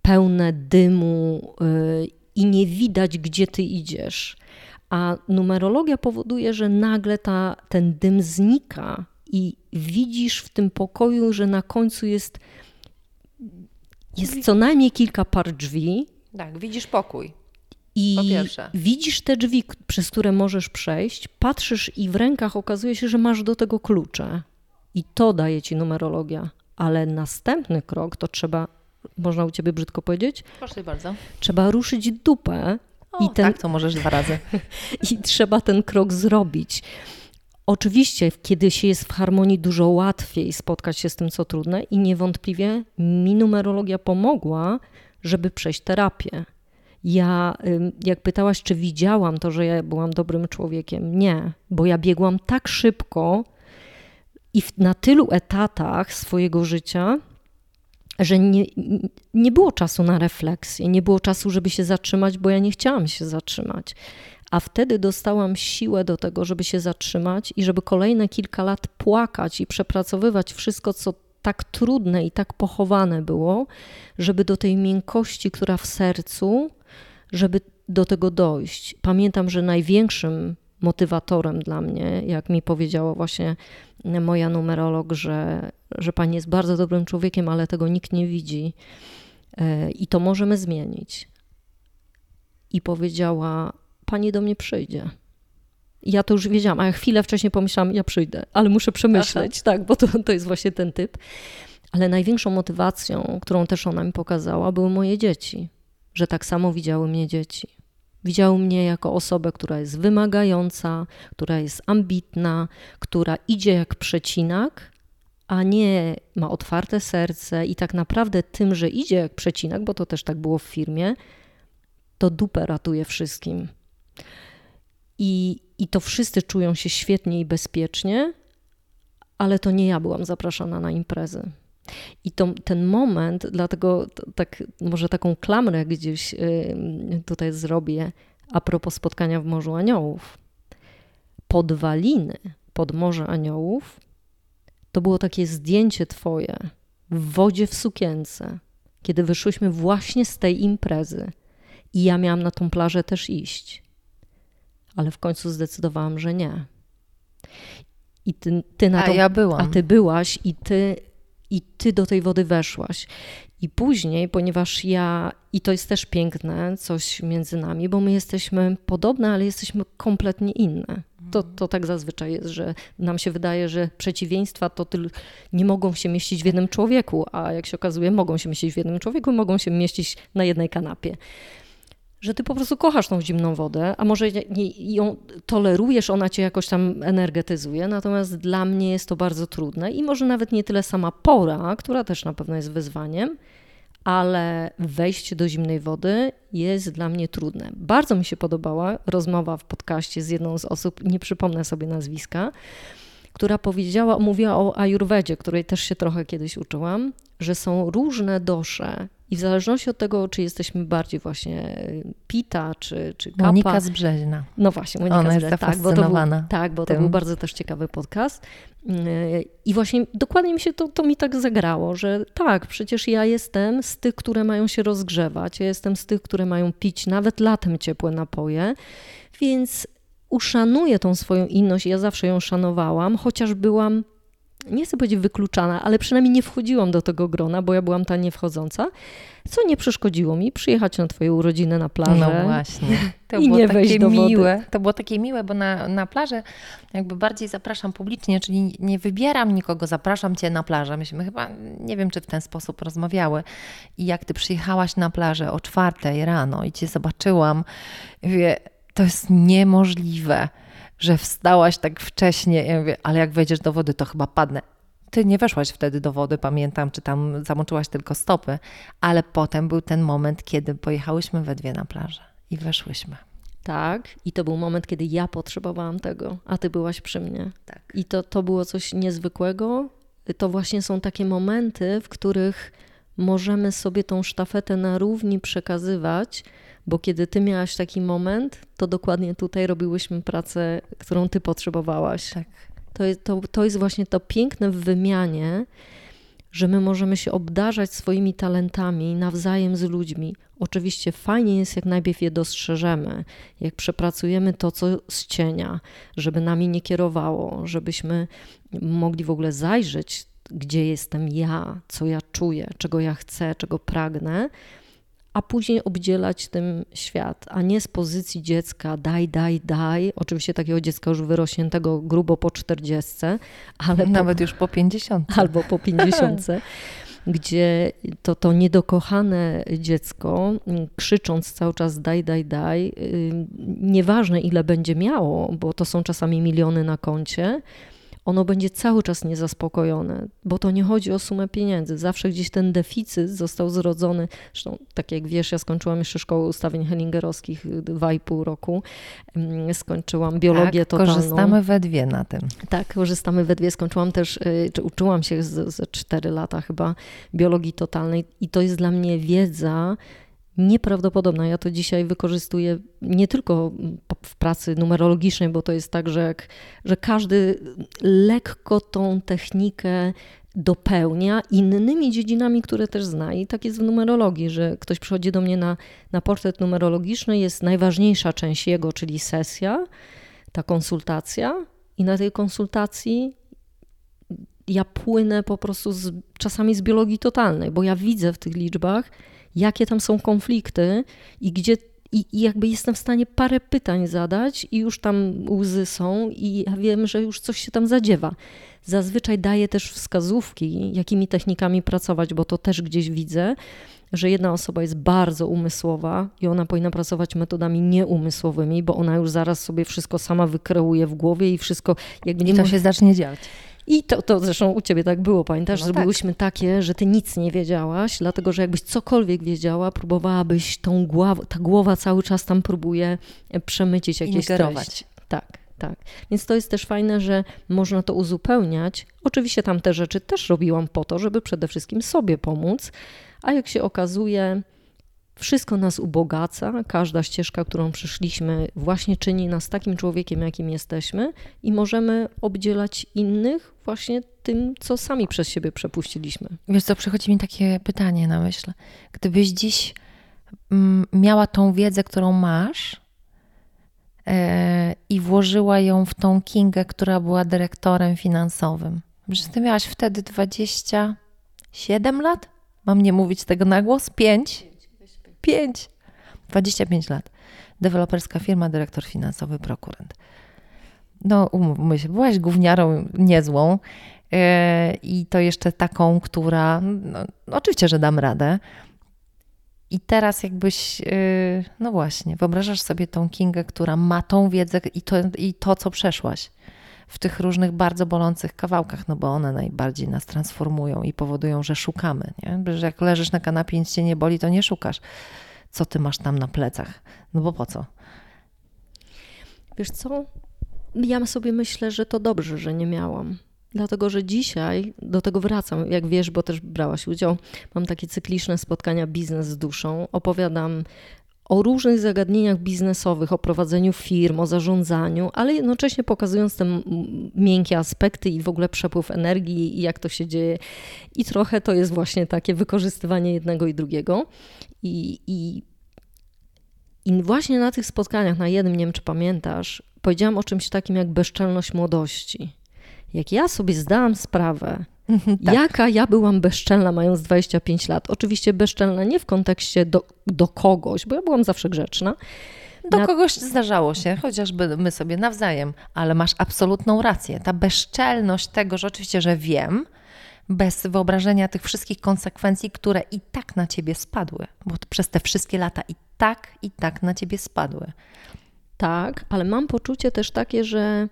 pełne dymu y, i nie widać, gdzie ty idziesz. A numerologia powoduje, że nagle ta, ten dym znika i widzisz w tym pokoju, że na końcu jest, jest co najmniej kilka par drzwi. Tak, widzisz pokój. I widzisz te drzwi, przez które możesz przejść, patrzysz i w rękach okazuje się, że masz do tego klucze. I to daje ci numerologia. Ale następny krok to trzeba można u ciebie brzydko powiedzieć? Proszę bardzo. Trzeba ruszyć dupę. O, i ten... Tak, to możesz dwa razy. I trzeba ten krok zrobić. Oczywiście, kiedy się jest w harmonii, dużo łatwiej spotkać się z tym, co trudne, i niewątpliwie mi numerologia pomogła, żeby przejść terapię. Ja, jak pytałaś, czy widziałam to, że ja byłam dobrym człowiekiem, nie, bo ja biegłam tak szybko i na tylu etatach swojego życia, że nie, nie było czasu na refleksję, nie było czasu, żeby się zatrzymać, bo ja nie chciałam się zatrzymać. A wtedy dostałam siłę do tego, żeby się zatrzymać i żeby kolejne kilka lat płakać i przepracowywać wszystko, co tak trudne i tak pochowane było, żeby do tej miękkości, która w sercu, żeby do tego dojść. Pamiętam, że największym motywatorem dla mnie, jak mi powiedziała właśnie moja numerolog, że, że pani jest bardzo dobrym człowiekiem, ale tego nikt nie widzi e, i to możemy zmienić. I powiedziała: Pani do mnie przyjdzie. I ja to już wiedziałam, a ja chwilę wcześniej pomyślałam, ja przyjdę, ale muszę przemyśleć, Aha. tak, bo to, to jest właśnie ten typ. Ale największą motywacją, którą też ona mi pokazała, były moje dzieci, że tak samo widziały mnie dzieci Widziały mnie jako osobę, która jest wymagająca, która jest ambitna, która idzie jak przecinak, a nie ma otwarte serce i tak naprawdę tym, że idzie jak przecinak, bo to też tak było w firmie, to dupę ratuje wszystkim. I, I to wszyscy czują się świetnie i bezpiecznie, ale to nie ja byłam zapraszana na imprezy. I to, ten moment, dlatego tak, może taką klamrę gdzieś tutaj zrobię a propos spotkania w Morzu Aniołów. Podwaliny pod Morze Aniołów to było takie zdjęcie twoje w wodzie w sukience, kiedy wyszłyśmy właśnie z tej imprezy. I ja miałam na tą plażę też iść. Ale w końcu zdecydowałam, że nie. I ty, ty na a ja byłam. A ty byłaś i ty, i ty do tej wody weszłaś. I później, ponieważ ja, i to jest też piękne, coś między nami, bo my jesteśmy podobne, ale jesteśmy kompletnie inne. To, to tak zazwyczaj jest, że nam się wydaje, że przeciwieństwa to tyl, nie mogą się mieścić w jednym człowieku, a jak się okazuje, mogą się mieścić w jednym człowieku, mogą się mieścić na jednej kanapie że ty po prostu kochasz tą zimną wodę, a może ją tolerujesz, ona cię jakoś tam energetyzuje, natomiast dla mnie jest to bardzo trudne i może nawet nie tyle sama pora, która też na pewno jest wyzwaniem, ale wejście do zimnej wody jest dla mnie trudne. Bardzo mi się podobała rozmowa w podcaście z jedną z osób, nie przypomnę sobie nazwiska, która powiedziała, mówiła o ajurwedzie, której też się trochę kiedyś uczyłam, że są różne dosze i w zależności od tego, czy jesteśmy bardziej właśnie pita, czy, czy kapa. Monika z Brzeźna. No właśnie, Monika Ona z Brzeźna. Tak, bo to był, tak, bo to był bardzo też ciekawy podcast. I właśnie dokładnie mi się to, to mi tak zagrało, że tak, przecież ja jestem z tych, które mają się rozgrzewać, ja jestem z tych, które mają pić nawet latem ciepłe napoje, więc uszanuję tą swoją inność, ja zawsze ją szanowałam, chociaż byłam nie chcę powiedzieć wykluczana, ale przynajmniej nie wchodziłam do tego grona, bo ja byłam ta niewchodząca, co nie przeszkodziło mi przyjechać na twoje urodziny na plażę. No właśnie. To i było nie takie do miłe. Wody. To było takie miłe, bo na, na plażę jakby bardziej zapraszam publicznie, czyli nie wybieram nikogo, zapraszam cię na plażę. Myśmy chyba, nie wiem, czy w ten sposób rozmawiały. I jak ty przyjechałaś na plażę o czwartej rano i cię zobaczyłam, to jest niemożliwe że wstałaś tak wcześnie. Ja mówię, ale jak wejdziesz do wody, to chyba padnę. Ty nie weszłaś wtedy do wody, pamiętam, czy tam zamoczyłaś tylko stopy, ale potem był ten moment, kiedy pojechałyśmy we dwie na plażę i weszłyśmy. Tak, i to był moment, kiedy ja potrzebowałam tego, a ty byłaś przy mnie. Tak. I to, to było coś niezwykłego. To właśnie są takie momenty, w których możemy sobie tą sztafetę na równi przekazywać, bo kiedy ty miałaś taki moment, to dokładnie tutaj robiłyśmy pracę, którą ty potrzebowałaś. Tak. To, to, to jest właśnie to piękne w wymianie, że my możemy się obdarzać swoimi talentami nawzajem z ludźmi. Oczywiście fajnie jest, jak najpierw je dostrzeżemy, jak przepracujemy to, co z cienia, żeby nami nie kierowało, żebyśmy mogli w ogóle zajrzeć, gdzie jestem ja, co ja czuję, czego ja chcę, czego pragnę, a później obdzielać tym świat, a nie z pozycji dziecka daj, daj, daj. Oczywiście takiego dziecka już wyrośniętego grubo po 40, ale nawet po, już po 50. Albo po 50. gdzie to, to niedokochane dziecko, krzycząc cały czas daj, daj, daj, nieważne ile będzie miało, bo to są czasami miliony na koncie, ono będzie cały czas niezaspokojone, bo to nie chodzi o sumę pieniędzy. Zawsze gdzieś ten deficyt został zrodzony. Zresztą, tak jak wiesz, ja skończyłam jeszcze szkołę ustawień hellingerowskich dwa i pół roku. Mm, skończyłam biologię tak, totalną. korzystamy we dwie na tym. Tak, korzystamy we dwie. Skończyłam też, y, czy uczyłam się ze cztery lata chyba biologii totalnej i to jest dla mnie wiedza, nieprawdopodobna. Ja to dzisiaj wykorzystuję nie tylko w pracy numerologicznej, bo to jest tak, że, jak, że każdy lekko tą technikę dopełnia innymi dziedzinami, które też zna. I tak jest w numerologii, że ktoś przychodzi do mnie na, na portret numerologiczny, jest najważniejsza część jego, czyli sesja, ta konsultacja, i na tej konsultacji ja płynę po prostu z, czasami z biologii totalnej, bo ja widzę w tych liczbach, jakie tam są konflikty i gdzie i, I, jakby jestem w stanie parę pytań zadać, i już tam łzy są, i ja wiem, że już coś się tam zadziewa. Zazwyczaj daję też wskazówki, jakimi technikami pracować, bo to też gdzieś widzę, że jedna osoba jest bardzo umysłowa i ona powinna pracować metodami nieumysłowymi, bo ona już zaraz sobie wszystko sama wykreuje w głowie i wszystko jakby nie I to się zacznie dziać. I to, to zresztą u ciebie tak było, pamiętasz, no że tak. byłyśmy takie, że ty nic nie wiedziałaś, dlatego że jakbyś cokolwiek wiedziała, próbowałabyś tą głowę, ta głowa cały czas tam próbuje przemycić jakieś treści. Tak, tak. Więc to jest też fajne, że można to uzupełniać. Oczywiście tam te rzeczy też robiłam po to, żeby przede wszystkim sobie pomóc, a jak się okazuje, wszystko nas ubogaca, każda ścieżka, którą przyszliśmy, właśnie czyni nas takim człowiekiem, jakim jesteśmy, i możemy obdzielać innych właśnie tym, co sami przez siebie przepuściliśmy. Wiesz, co przychodzi mi takie pytanie na myśl. Gdybyś dziś mm, miała tą wiedzę, którą masz, e, i włożyła ją w tą Kingę, która była dyrektorem finansowym. Że ty miałaś wtedy 27 lat? Mam nie mówić tego na głos? 5? 5. 25 lat. Deweloperska firma, dyrektor finansowy, prokurent. No, umówmy się, byłaś gówniarą niezłą yy, i to jeszcze taką, która, no, oczywiście, że dam radę. I teraz jakbyś, yy, no właśnie, wyobrażasz sobie tą Kingę, która ma tą wiedzę i to, i to, co przeszłaś w tych różnych bardzo bolących kawałkach, no bo one najbardziej nas transformują i powodują, że szukamy. Nie? Że jak leżysz na kanapie i nic cię nie boli, to nie szukasz, co ty masz tam na plecach. No bo po co? Wiesz co? Ja sobie myślę, że to dobrze, że nie miałam. Dlatego, że dzisiaj do tego wracam. Jak wiesz, bo też brałaś udział, mam takie cykliczne spotkania biznes z duszą. Opowiadam o różnych zagadnieniach biznesowych, o prowadzeniu firm, o zarządzaniu, ale jednocześnie pokazując te miękkie aspekty i w ogóle przepływ energii i jak to się dzieje. I trochę to jest właśnie takie wykorzystywanie jednego i drugiego. I, i, i właśnie na tych spotkaniach, na jednym, nie wiem czy pamiętasz, powiedziałam o czymś takim jak bezczelność młodości. Jak ja sobie zdałam sprawę, tak. Jaka ja byłam bezczelna mając 25 lat? Oczywiście bezczelna nie w kontekście do, do kogoś, bo ja byłam zawsze grzeczna. Do Na... kogoś zdarzało się, chociażby my sobie nawzajem, ale masz absolutną rację. Ta bezczelność tego, że oczywiście, że wiem, bez wyobrażenia tych wszystkich konsekwencji, które i tak na ciebie spadły, bo przez te wszystkie lata i tak, i tak na ciebie spadły. Tak, ale mam poczucie też takie, że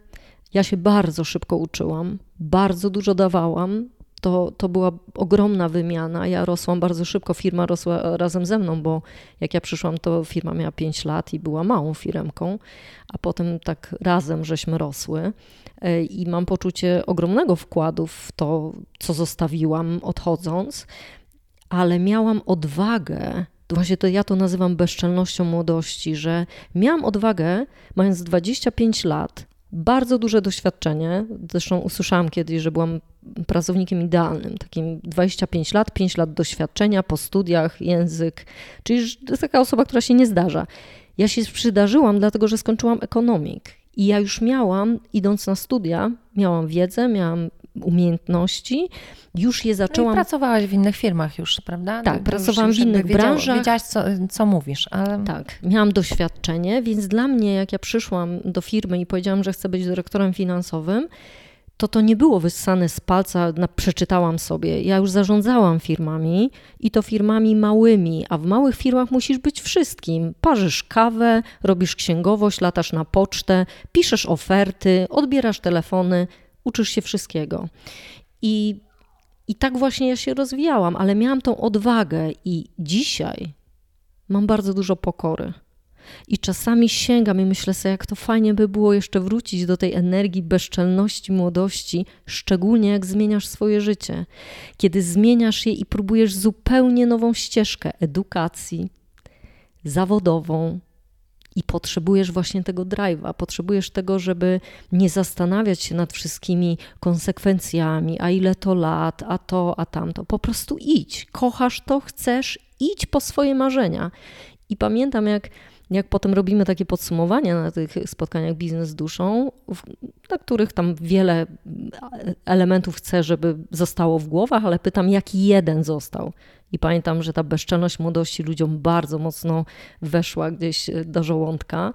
ja się bardzo szybko uczyłam, bardzo dużo dawałam. To, to była ogromna wymiana. Ja rosłam bardzo szybko, firma rosła razem ze mną, bo jak ja przyszłam, to firma miała 5 lat i była małą firmką, a potem tak razem żeśmy rosły. E, I mam poczucie ogromnego wkładu w to, co zostawiłam odchodząc, ale miałam odwagę właśnie to ja to nazywam bezczelnością młodości, że miałam odwagę, mając 25 lat, bardzo duże doświadczenie. Zresztą usłyszałam kiedyś, że byłam pracownikiem idealnym, takim 25 lat, 5 lat doświadczenia po studiach, język, czyli to jest taka osoba, która się nie zdarza. Ja się przydarzyłam, dlatego że skończyłam ekonomik i ja już miałam, idąc na studia, miałam wiedzę, miałam umiejętności, już je zaczęłam. No pracowałaś w innych firmach już, prawda? Tak, pracowałam w innych wiedział, branżach. Wiedziałaś, co, co mówisz. Ale... Tak, miałam doświadczenie, więc dla mnie, jak ja przyszłam do firmy i powiedziałam, że chcę być dyrektorem finansowym, to to nie było wyssane z palca, na, przeczytałam sobie. Ja już zarządzałam firmami i to firmami małymi, a w małych firmach musisz być wszystkim. Parzysz kawę, robisz księgowość, latasz na pocztę, piszesz oferty, odbierasz telefony, uczysz się wszystkiego. I, I tak właśnie ja się rozwijałam, ale miałam tą odwagę i dzisiaj mam bardzo dużo pokory. I czasami sięgam i myślę sobie, jak to fajnie by było jeszcze wrócić do tej energii bezczelności młodości, szczególnie jak zmieniasz swoje życie. Kiedy zmieniasz je i próbujesz zupełnie nową ścieżkę edukacji, zawodową, i potrzebujesz właśnie tego drive'a, potrzebujesz tego, żeby nie zastanawiać się nad wszystkimi konsekwencjami, a ile to lat, a to, a tamto. Po prostu idź, kochasz to, chcesz, idź po swoje marzenia. I pamiętam, jak jak potem robimy takie podsumowania na tych spotkaniach biznes z duszą, na których tam wiele elementów chcę, żeby zostało w głowach, ale pytam, jaki jeden został. I pamiętam, że ta bezczelność młodości ludziom bardzo mocno weszła gdzieś do żołądka,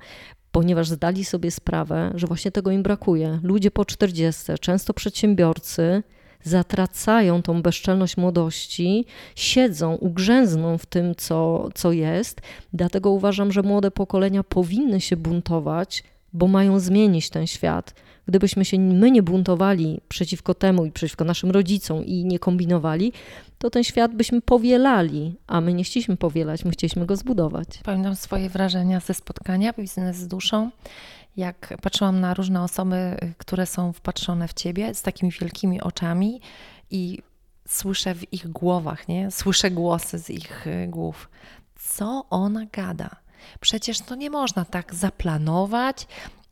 ponieważ zdali sobie sprawę, że właśnie tego im brakuje. Ludzie po 40, często przedsiębiorcy, zatracają tą bezczelność młodości, siedzą, ugrzęzną w tym, co, co jest. Dlatego uważam, że młode pokolenia powinny się buntować, bo mają zmienić ten świat. Gdybyśmy się my nie buntowali przeciwko temu i przeciwko naszym rodzicom i nie kombinowali, to ten świat byśmy powielali, a my nie chcieliśmy powielać, my chcieliśmy go zbudować. Pamiętam swoje wrażenia ze spotkania Biznes z duszą, jak patrzyłam na różne osoby, które są wpatrzone w ciebie z takimi wielkimi oczami i słyszę w ich głowach, nie? Słyszę głosy z ich y, głów. Co ona gada? Przecież to nie można tak zaplanować,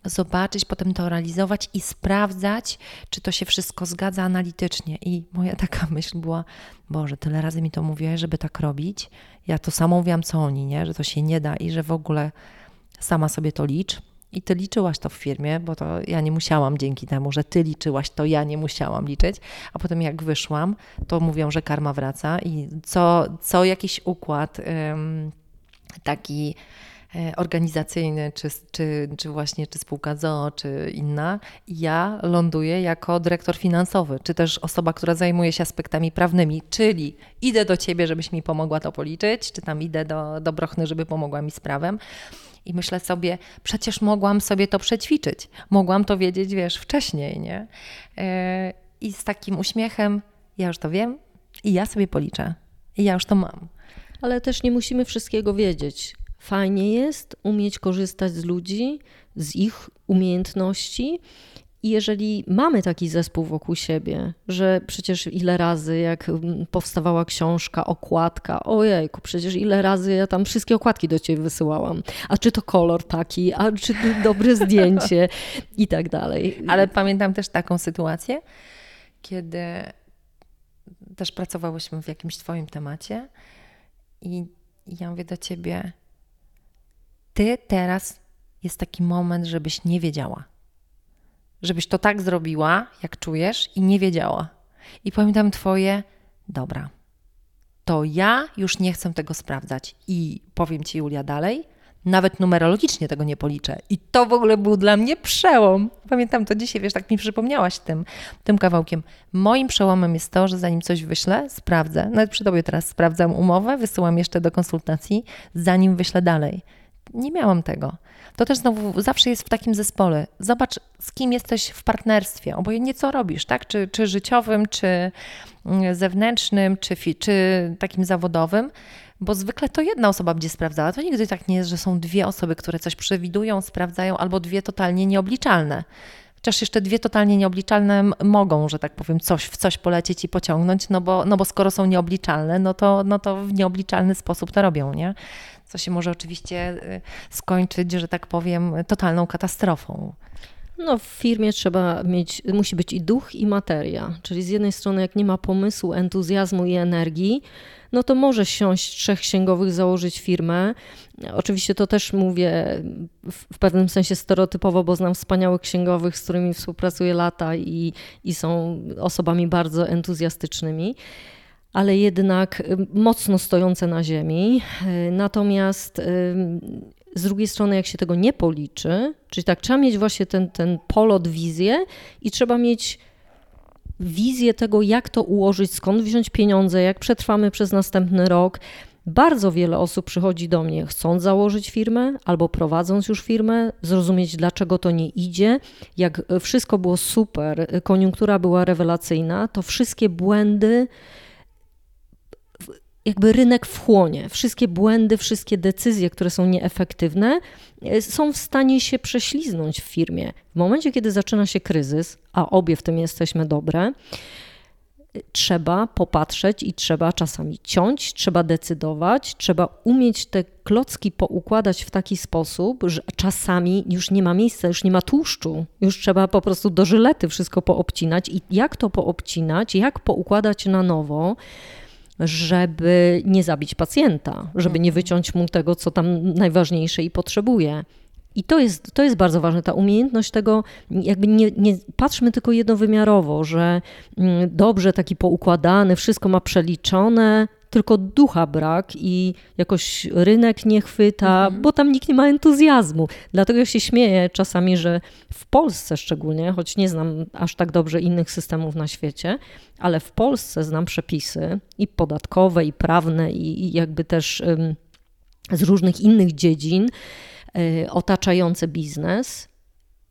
zobaczyć, potem to realizować i sprawdzać, czy to się wszystko zgadza analitycznie. I moja taka myśl była, Boże, tyle razy mi to mówiłeś, żeby tak robić. Ja to samo mówiłam, co oni, nie? że to się nie da i że w ogóle sama sobie to licz. I ty liczyłaś to w firmie, bo to ja nie musiałam dzięki temu, że ty liczyłaś, to ja nie musiałam liczyć. A potem jak wyszłam, to mówią, że karma wraca i co, co jakiś układ ym, taki E, organizacyjny, czy, czy, czy właśnie czy spółka ZOO, czy inna, ja ląduję jako dyrektor finansowy, czy też osoba, która zajmuje się aspektami prawnymi, czyli idę do ciebie, żebyś mi pomogła to policzyć, czy tam idę do, do Brochny, żeby pomogła mi z prawem. I myślę sobie, przecież mogłam sobie to przećwiczyć, mogłam to wiedzieć, wiesz, wcześniej, nie? E, I z takim uśmiechem, ja już to wiem i ja sobie policzę. I ja już to mam. Ale też nie musimy wszystkiego wiedzieć. Fajnie jest umieć korzystać z ludzi, z ich umiejętności. I jeżeli mamy taki zespół wokół siebie, że przecież ile razy, jak powstawała książka, okładka, ojejku, przecież ile razy ja tam wszystkie okładki do ciebie wysyłałam. A czy to kolor taki, a czy dobre zdjęcie i tak dalej. Ale pamiętam też taką sytuację, kiedy też pracowałyśmy w jakimś Twoim temacie i ja mówię do ciebie, ty teraz jest taki moment, żebyś nie wiedziała. Żebyś to tak zrobiła, jak czujesz, i nie wiedziała. I pamiętam Twoje, dobra, to ja już nie chcę tego sprawdzać. I powiem Ci, Julia, dalej, nawet numerologicznie tego nie policzę. I to w ogóle był dla mnie przełom. Pamiętam to dzisiaj, wiesz, tak mi przypomniałaś tym, tym kawałkiem. Moim przełomem jest to, że zanim coś wyślę, sprawdzę. Nawet przy Tobie teraz sprawdzam umowę, wysyłam jeszcze do konsultacji, zanim wyślę dalej nie miałam tego. To też znowu zawsze jest w takim zespole. Zobacz, z kim jesteś w partnerstwie, obojętnie co robisz, tak? Czy, czy życiowym, czy mm, zewnętrznym, czy, czy takim zawodowym, bo zwykle to jedna osoba będzie sprawdzała. To nigdy tak nie jest, że są dwie osoby, które coś przewidują, sprawdzają, albo dwie totalnie nieobliczalne. Chociaż jeszcze dwie totalnie nieobliczalne mogą, że tak powiem, coś w coś polecieć i pociągnąć, no bo, no bo skoro są nieobliczalne, no to, no to w nieobliczalny sposób to robią, nie? Co się może oczywiście y, skończyć, że tak powiem, totalną katastrofą. No, w firmie trzeba mieć, musi być i duch, i materia. Czyli z jednej strony, jak nie ma pomysłu, entuzjazmu i energii, no to może siąść trzech księgowych, założyć firmę. Oczywiście to też mówię w pewnym sensie stereotypowo, bo znam wspaniałych księgowych, z którymi współpracuję lata i, i są osobami bardzo entuzjastycznymi ale jednak y, mocno stojące na ziemi. Y, natomiast y, z drugiej strony, jak się tego nie policzy, czyli tak, trzeba mieć właśnie ten, ten polot, wizję i trzeba mieć wizję tego, jak to ułożyć, skąd wziąć pieniądze, jak przetrwamy przez następny rok. Bardzo wiele osób przychodzi do mnie, chcąc założyć firmę albo prowadząc już firmę, zrozumieć, dlaczego to nie idzie. Jak wszystko było super, koniunktura była rewelacyjna, to wszystkie błędy, jakby rynek wchłonie. Wszystkie błędy, wszystkie decyzje, które są nieefektywne, e, są w stanie się prześliznąć w firmie. W momencie, kiedy zaczyna się kryzys, a obie w tym jesteśmy dobre, trzeba popatrzeć i trzeba czasami ciąć, trzeba decydować, trzeba umieć te klocki poukładać w taki sposób, że czasami już nie ma miejsca, już nie ma tłuszczu, już trzeba po prostu do żylety wszystko poobcinać i jak to poobcinać, jak poukładać na nowo, żeby nie zabić pacjenta, żeby nie mhm. wyciąć mu tego, co tam najważniejsze i potrzebuje. I to jest, to jest bardzo ważne, ta umiejętność tego, jakby nie, nie patrzmy tylko jednowymiarowo, że mm, dobrze, taki poukładany, wszystko ma przeliczone, tylko ducha brak i jakoś rynek nie chwyta, mhm. bo tam nikt nie ma entuzjazmu. Dlatego ja się śmieję czasami, że w Polsce szczególnie, choć nie znam aż tak dobrze innych systemów na świecie, ale w Polsce znam przepisy i podatkowe, i prawne, i, i jakby też z różnych innych dziedzin y, otaczające biznes,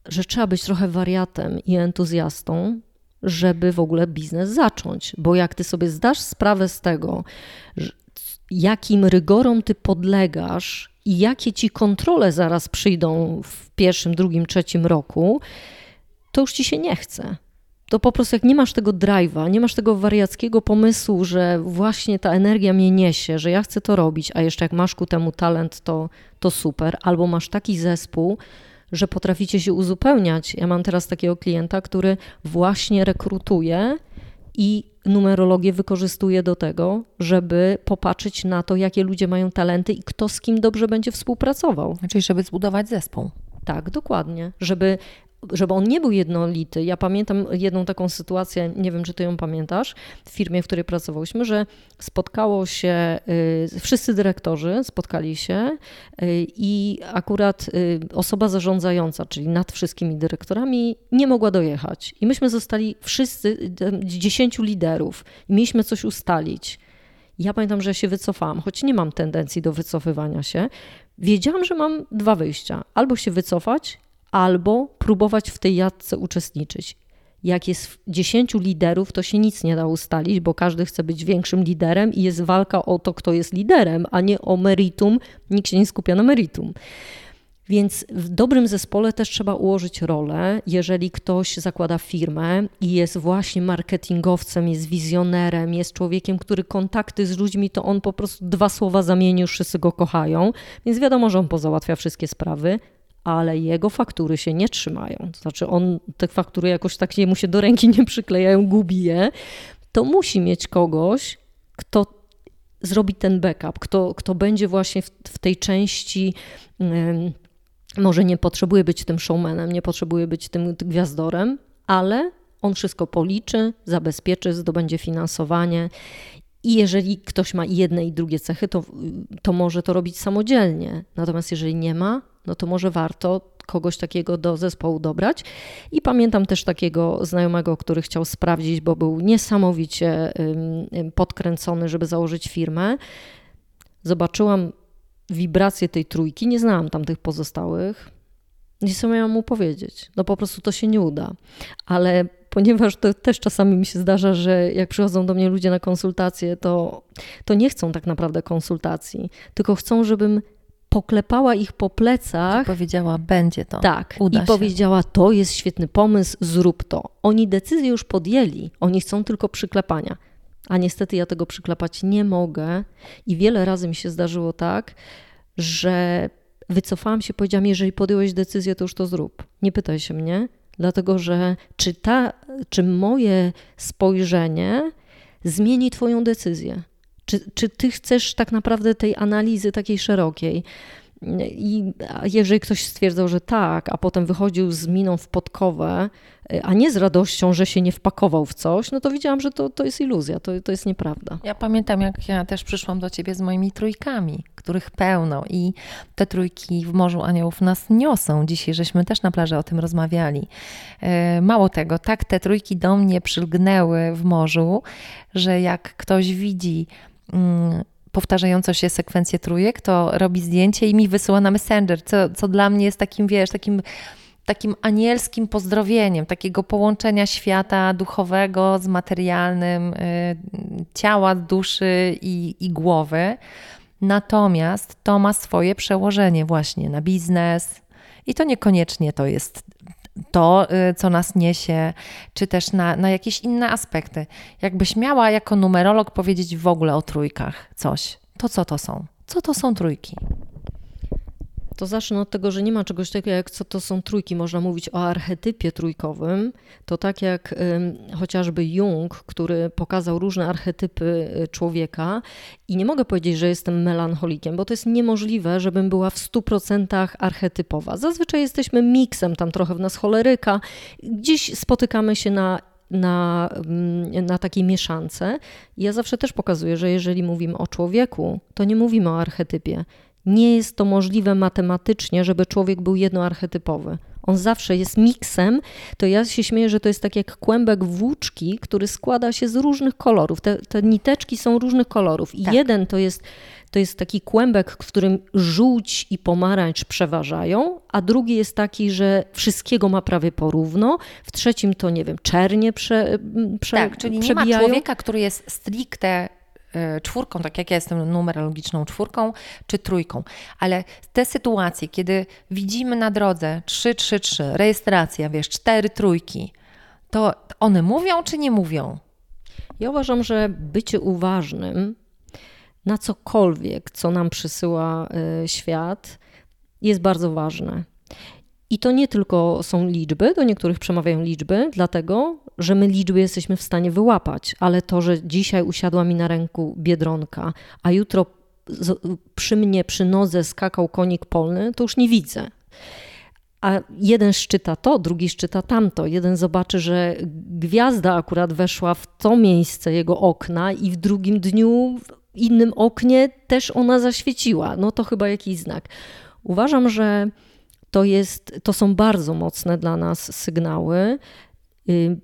że trzeba być trochę wariatem i entuzjastą, żeby w ogóle biznes zacząć. Bo jak ty sobie zdasz sprawę z tego, jakim rygorom ty podlegasz i jakie ci kontrole zaraz przyjdą w pierwszym, drugim, trzecim roku, to już ci się nie chce. To po prostu jak nie masz tego drive'a, nie masz tego wariackiego pomysłu, że właśnie ta energia mnie niesie, że ja chcę to robić, a jeszcze jak masz ku temu talent, to, to super. Albo masz taki zespół, że potraficie się uzupełniać. Ja mam teraz takiego klienta, który właśnie rekrutuje i numerologię wykorzystuje do tego, żeby popatrzeć na to, jakie ludzie mają talenty i kto z kim dobrze będzie współpracował. Czyli żeby zbudować zespół. Tak, dokładnie. Żeby żeby on nie był jednolity. Ja pamiętam jedną taką sytuację, nie wiem, czy ty ją pamiętasz, w firmie, w której pracowałyśmy, że spotkało się, y, wszyscy dyrektorzy spotkali się y, i akurat y, osoba zarządzająca, czyli nad wszystkimi dyrektorami, nie mogła dojechać. I myśmy zostali wszyscy, dziesięciu liderów i mieliśmy coś ustalić. Ja pamiętam, że się wycofałam, choć nie mam tendencji do wycofywania się. Wiedziałam, że mam dwa wyjścia: albo się wycofać albo próbować w tej jadce uczestniczyć. Jak jest 10 liderów, to się nic nie da ustalić, bo każdy chce być większym liderem i jest walka o to, kto jest liderem, a nie o meritum. Nikt się nie skupia na meritum. Więc w dobrym zespole też trzeba ułożyć rolę. Jeżeli ktoś zakłada firmę i jest właśnie marketingowcem, jest wizjonerem, jest człowiekiem, który kontakty z ludźmi, to on po prostu dwa słowa zamieni, już wszyscy go kochają. Więc wiadomo, że on pozałatwia wszystkie sprawy ale jego faktury się nie trzymają. To znaczy on te faktury jakoś tak mu się do ręki nie przyklejają, gubi je. To musi mieć kogoś, kto zrobi ten backup, kto, kto będzie właśnie w, w tej części może nie potrzebuje być tym showmanem, nie potrzebuje być tym gwiazdorem, ale on wszystko policzy, zabezpieczy, zdobędzie finansowanie. I jeżeli ktoś ma jedne i drugie cechy, to, to może to robić samodzielnie. Natomiast jeżeli nie ma, no to może warto kogoś takiego do zespołu dobrać. I pamiętam też takiego znajomego, który chciał sprawdzić, bo był niesamowicie podkręcony, żeby założyć firmę. Zobaczyłam wibrację tej trójki, nie znałam tam tych pozostałych. Nie co miałam mu powiedzieć. No po prostu to się nie uda. Ale ponieważ to też czasami mi się zdarza, że jak przychodzą do mnie ludzie na konsultacje, to, to nie chcą tak naprawdę konsultacji, tylko chcą, żebym poklepała ich po plecach. I powiedziała, będzie to. Tak. Uda I się. powiedziała, to jest świetny pomysł, zrób to. Oni decyzję już podjęli, oni chcą tylko przyklepania. A niestety ja tego przyklepać nie mogę. I wiele razy mi się zdarzyło tak, że wycofałam się, powiedziałam, jeżeli podjąłeś decyzję, to już to zrób. Nie pytaj się mnie, dlatego że czy, ta, czy moje spojrzenie zmieni Twoją decyzję? Czy, czy ty chcesz tak naprawdę tej analizy takiej szerokiej? I jeżeli ktoś stwierdzał, że tak, a potem wychodził z miną w podkowę, a nie z radością, że się nie wpakował w coś, no to widziałam, że to, to jest iluzja, to, to jest nieprawda. Ja pamiętam, jak ja też przyszłam do ciebie z moimi trójkami, których pełno i te trójki w Morzu Aniołów nas niosą. Dzisiaj żeśmy też na plaży o tym rozmawiali. E, mało tego, tak te trójki do mnie przylgnęły w morzu, że jak ktoś widzi powtarzającą się sekwencję trójek, to robi zdjęcie i mi wysyła na Messenger, co, co dla mnie jest takim, wiesz, takim takim anielskim pozdrowieniem, takiego połączenia świata duchowego z materialnym, y, ciała, duszy i, i głowy. Natomiast to ma swoje przełożenie właśnie na biznes i to niekoniecznie to jest to, y, co nas niesie, czy też na, na jakieś inne aspekty. Jakbyś miała jako numerolog powiedzieć w ogóle o trójkach coś, to co to są? Co to są trójki? To zacznę od tego, że nie ma czegoś takiego jak co to są trójki. Można mówić o archetypie trójkowym. To tak jak chociażby Jung, który pokazał różne archetypy y, człowieka i nie mogę powiedzieć, że jestem melancholikiem, bo to jest niemożliwe, żebym była w 100% archetypowa. Zazwyczaj jesteśmy miksem, tam trochę w nas choleryka. Gdzieś spotykamy się na na, mm, na takiej mieszance. Ja zawsze też pokazuję, że jeżeli mówimy o człowieku, to nie mówimy o archetypie. Nie jest to możliwe matematycznie, żeby człowiek był jednoarchetypowy. On zawsze jest miksem, to ja się śmieję, że to jest tak jak kłębek włóczki, który składa się z różnych kolorów. Te, te niteczki są różnych kolorów i tak. jeden to jest, to jest taki kłębek, w którym żółć i pomarańcz przeważają, a drugi jest taki, że wszystkiego ma prawie porówno. W trzecim to, nie wiem, czernie prze, prze, Tak, czyli przebijają. nie ma człowieka, który jest stricte czwórką, tak jak ja jestem numerologiczną czwórką, czy trójką. Ale te sytuacje, kiedy widzimy na drodze 3, 3, 3, rejestracja, wiesz, cztery trójki, to one mówią czy nie mówią? Ja uważam, że bycie uważnym na cokolwiek, co nam przysyła e, świat, jest bardzo ważne. I to nie tylko są liczby, do niektórych przemawiają liczby, dlatego że my liczby jesteśmy w stanie wyłapać, ale to, że dzisiaj usiadła mi na ręku biedronka, a jutro przy mnie przy nodze skakał konik polny, to już nie widzę. A jeden szczyta to, drugi szczyta tamto. Jeden zobaczy, że gwiazda akurat weszła w to miejsce jego okna, i w drugim dniu w innym oknie też ona zaświeciła. No to chyba jakiś znak. Uważam, że to, jest, to są bardzo mocne dla nas sygnały. Y,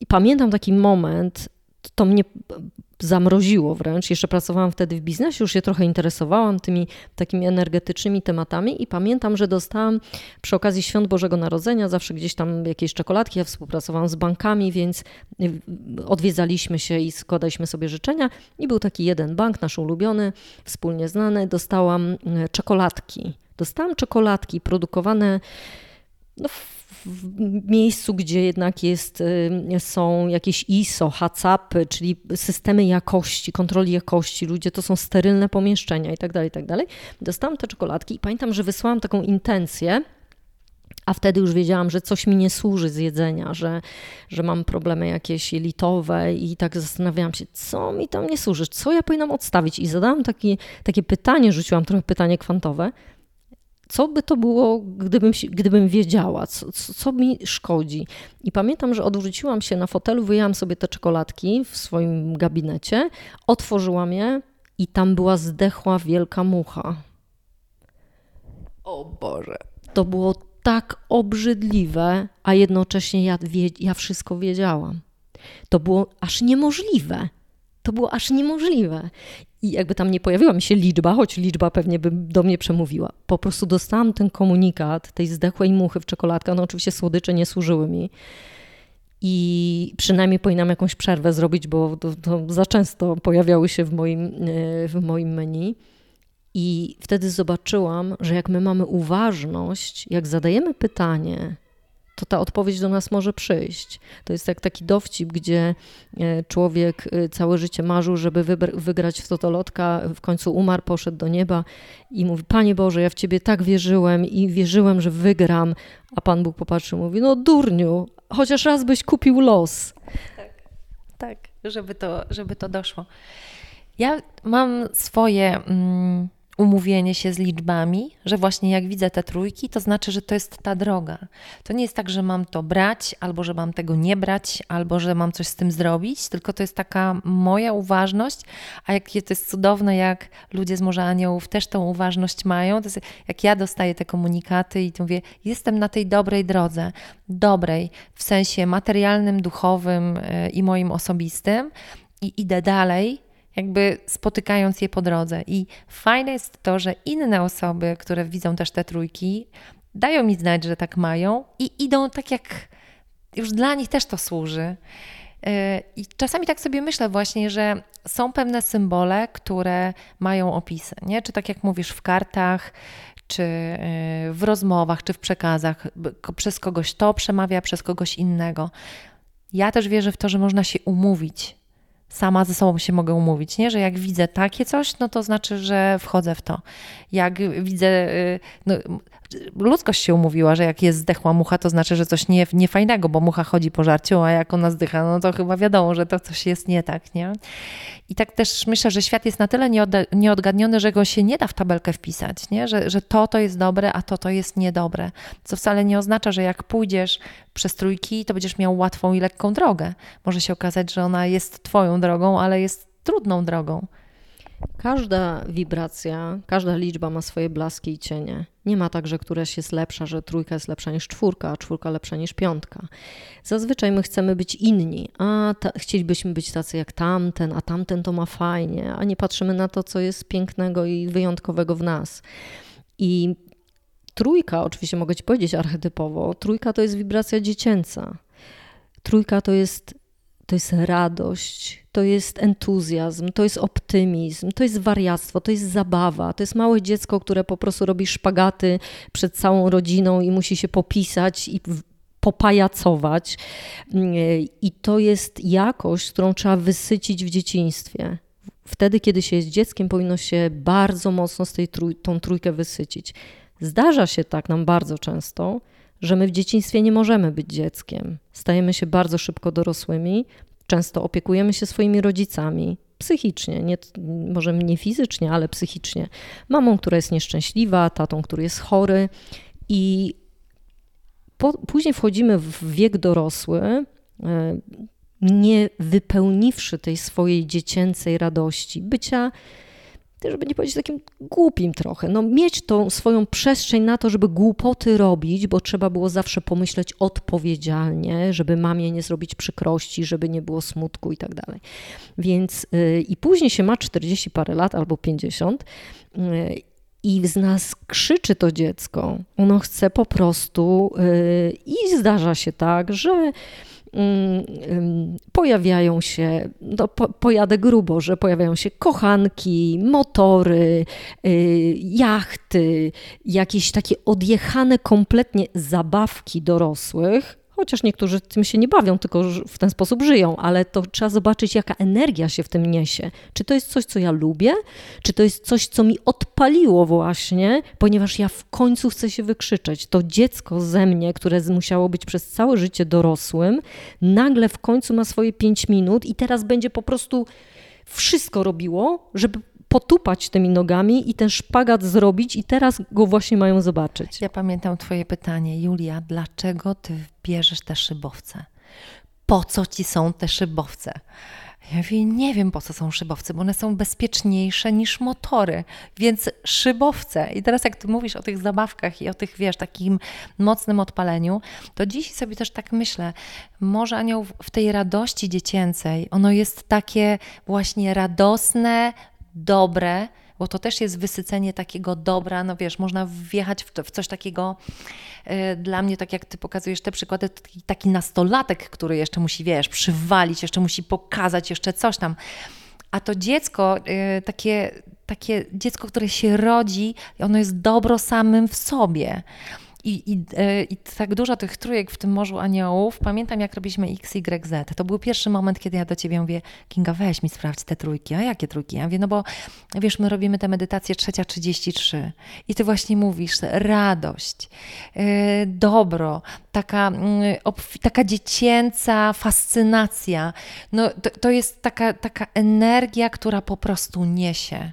I pamiętam taki moment, to mnie zamroziło wręcz. Jeszcze pracowałam wtedy w biznesie, już się trochę interesowałam tymi takimi energetycznymi tematami i pamiętam, że dostałam przy okazji Świąt Bożego Narodzenia zawsze gdzieś tam jakieś czekoladki. Ja współpracowałam z bankami, więc y, odwiedzaliśmy się i składaliśmy sobie życzenia. I był taki jeden bank, nasz ulubiony, wspólnie znany. Dostałam y, czekoladki Dostałam czekoladki produkowane no, w miejscu, gdzie jednak jest, y, są jakieś ISO, HACCP, czyli systemy jakości, kontroli jakości, ludzie to są sterylne pomieszczenia i tak dalej, i tak. Dostałam te czekoladki i pamiętam, że wysłałam taką intencję, a wtedy już wiedziałam, że coś mi nie służy z jedzenia, że, że mam problemy jakieś jelitowe i tak zastanawiałam się, co mi tam nie służy, co ja powinnam odstawić. I zadałam taki, takie pytanie, rzuciłam trochę pytanie kwantowe, co by to było, gdybym, gdybym wiedziała, co, co, mi szkodzi. I pamiętam, że odwróciłam się na fotelu, wyjęłam sobie te czekoladki w swoim gabinecie, otworzyłam je i tam była zdechła wielka mucha. O Boże. To było tak obrzydliwe, a jednocześnie ja, ja wszystko wiedziałam. To było aż niemożliwe. To było aż niemożliwe. I jakby tam nie pojawiła mi się liczba, choć liczba pewnie by do mnie przemówiła. Po prostu dostałam ten komunikat tej zdechłej muchy w czekoladkach. No oczywiście słodycze nie służyły mi. I przynajmniej powinnam jakąś przerwę zrobić, bo to, to za często pojawiały się w moim, e, w moim menu. I wtedy zobaczyłam, że jak my mamy uważność, jak zadajemy pytanie, to ta odpowiedź do nas może przyjść. To jest jak taki dowcip, gdzie e, człowiek e, całe życie marzył, żeby wygrać w totolotka, w końcu umarł, poszedł do nieba i mówi, Panie Boże, ja w Ciebie tak wierzyłem i wierzyłem, że wygram, a Pan Bóg popatrzył mówi, no durniu, chociaż raz byś kupił los. Tak, tak, żeby to, żeby to doszło. Ja mam swoje... Mm umówienie się z liczbami, że właśnie jak widzę te trójki, to znaczy, że to jest ta droga. To nie jest tak, że mam to brać, albo że mam tego nie brać, albo że mam coś z tym zrobić, tylko to jest taka moja uważność, a jakie to jest cudowne, jak ludzie z Morza Aniołów też tą uważność mają. To jest, jak ja dostaję te komunikaty i mówię, jestem na tej dobrej drodze, dobrej w sensie materialnym, duchowym e, i moim osobistym i idę dalej, jakby spotykając je po drodze. I fajne jest to, że inne osoby, które widzą też te trójki, dają mi znać, że tak mają i idą tak jak już dla nich też to służy. E, I czasami tak sobie myślę właśnie, że są pewne symbole, które mają opisy, nie? Czy tak jak mówisz w kartach, czy e, w rozmowach, czy w przekazach, przez kogoś to przemawia, przez kogoś innego. Ja też wierzę w to, że można się umówić sama ze sobą się mogę umówić, nie? Że jak widzę takie coś, no to znaczy, że wchodzę w to. Jak widzę, y, no, ludzkość się umówiła, że jak jest zdechła mucha, to znaczy, że coś nie, niefajnego, bo mucha chodzi po żarciu, a jak ona zdycha, no to chyba wiadomo, że to coś jest nie tak, nie? I tak też myślę, że świat jest na tyle nieodgadniony, że go się nie da w tabelkę wpisać, nie? Że, że to to jest dobre, a to to jest niedobre. Co wcale nie oznacza, że jak pójdziesz przez trójki, to będziesz miał łatwą i lekką drogę. Może się okazać, że ona jest twoją drogą, ale jest trudną drogą. Każda wibracja, każda liczba ma swoje blaski i cienie. Nie ma tak, że któraś jest lepsza, że trójka jest lepsza niż czwórka, a czwórka lepsza niż piątka. Zazwyczaj my chcemy być inni, a ta, chcielibyśmy być tacy jak tamten, a tamten to ma fajnie, a nie patrzymy na to, co jest pięknego i wyjątkowego w nas. I trójka, oczywiście mogę Ci powiedzieć archetypowo, trójka to jest wibracja dziecięca. Trójka to jest to jest radość, to jest entuzjazm, to jest optymizm, to jest wariactwo, to jest zabawa, to jest małe dziecko, które po prostu robi szpagaty przed całą rodziną i musi się popisać i popajacować. I to jest jakość, którą trzeba wysycić w dzieciństwie. Wtedy, kiedy się jest dzieckiem, powinno się bardzo mocno z tej trój tą trójkę wysycić. Zdarza się tak nam bardzo często, że my w dzieciństwie nie możemy być dzieckiem. Stajemy się bardzo szybko dorosłymi, często opiekujemy się swoimi rodzicami, psychicznie, nie, może nie fizycznie, ale psychicznie. Mamą, która jest nieszczęśliwa, tatą, który jest chory i po, później wchodzimy w wiek dorosły, e, nie wypełniwszy tej swojej dziecięcej radości, bycia żeby nie powiedzieć takim głupim trochę, no mieć tą swoją przestrzeń na to, żeby głupoty robić, bo trzeba było zawsze pomyśleć odpowiedzialnie, żeby mamie nie zrobić przykrości, żeby nie było smutku i tak dalej. Więc yy, i później się ma 40 parę lat albo 50 yy, i z nas krzyczy to dziecko. Ono chce po prostu yy, i zdarza się tak, że pojawiają się, no, po, pojadę grubo, że pojawiają się kochanki, motory, y, jachty, jakieś takie odjechane kompletnie zabawki dorosłych, Chociaż niektórzy tym się nie bawią, tylko w ten sposób żyją, ale to trzeba zobaczyć, jaka energia się w tym niesie. Czy to jest coś, co ja lubię, czy to jest coś, co mi odpaliło właśnie, ponieważ ja w końcu chcę się wykrzyczeć. To dziecko ze mnie, które musiało być przez całe życie dorosłym, nagle w końcu ma swoje pięć minut i teraz będzie po prostu wszystko robiło, żeby potupać tymi nogami i ten szpagat zrobić i teraz go właśnie mają zobaczyć. Ja pamiętam twoje pytanie, Julia, dlaczego ty bierzesz te szybowce? Po co ci są te szybowce? Ja mówię, nie wiem po co są szybowce, bo one są bezpieczniejsze niż motory, więc szybowce. I teraz jak ty mówisz o tych zabawkach i o tych, wiesz, takim mocnym odpaleniu, to dziś sobie też tak myślę, może anioł w tej radości dziecięcej, ono jest takie właśnie radosne, dobre, bo to też jest wysycenie takiego dobra, no wiesz, można wjechać w, to, w coś takiego, yy, dla mnie, tak jak ty pokazujesz te przykłady, taki, nastolatek, który jeszcze musi, wiesz, przywalić, jeszcze musi pokazać jeszcze coś tam. A to dziecko, yy, takie, takie dziecko, które się rodzi, ono jest dobro samym w sobie. I, i, e, I tak dużo tych trójek w tym Morzu Aniołów. Pamiętam, jak robiliśmy X, Y, Z. To był pierwszy moment, kiedy ja do ciebie mówię, Kinga, weź mi sprawdź te trójki. A jakie trójki? Ja mówię, no bo wiesz, my robimy tę medytację trzecia 33 i ty właśnie mówisz, radość, yy, dobro, taka, yy, taka dziecięca fascynacja. No, to, to jest taka, taka energia, która po prostu niesie.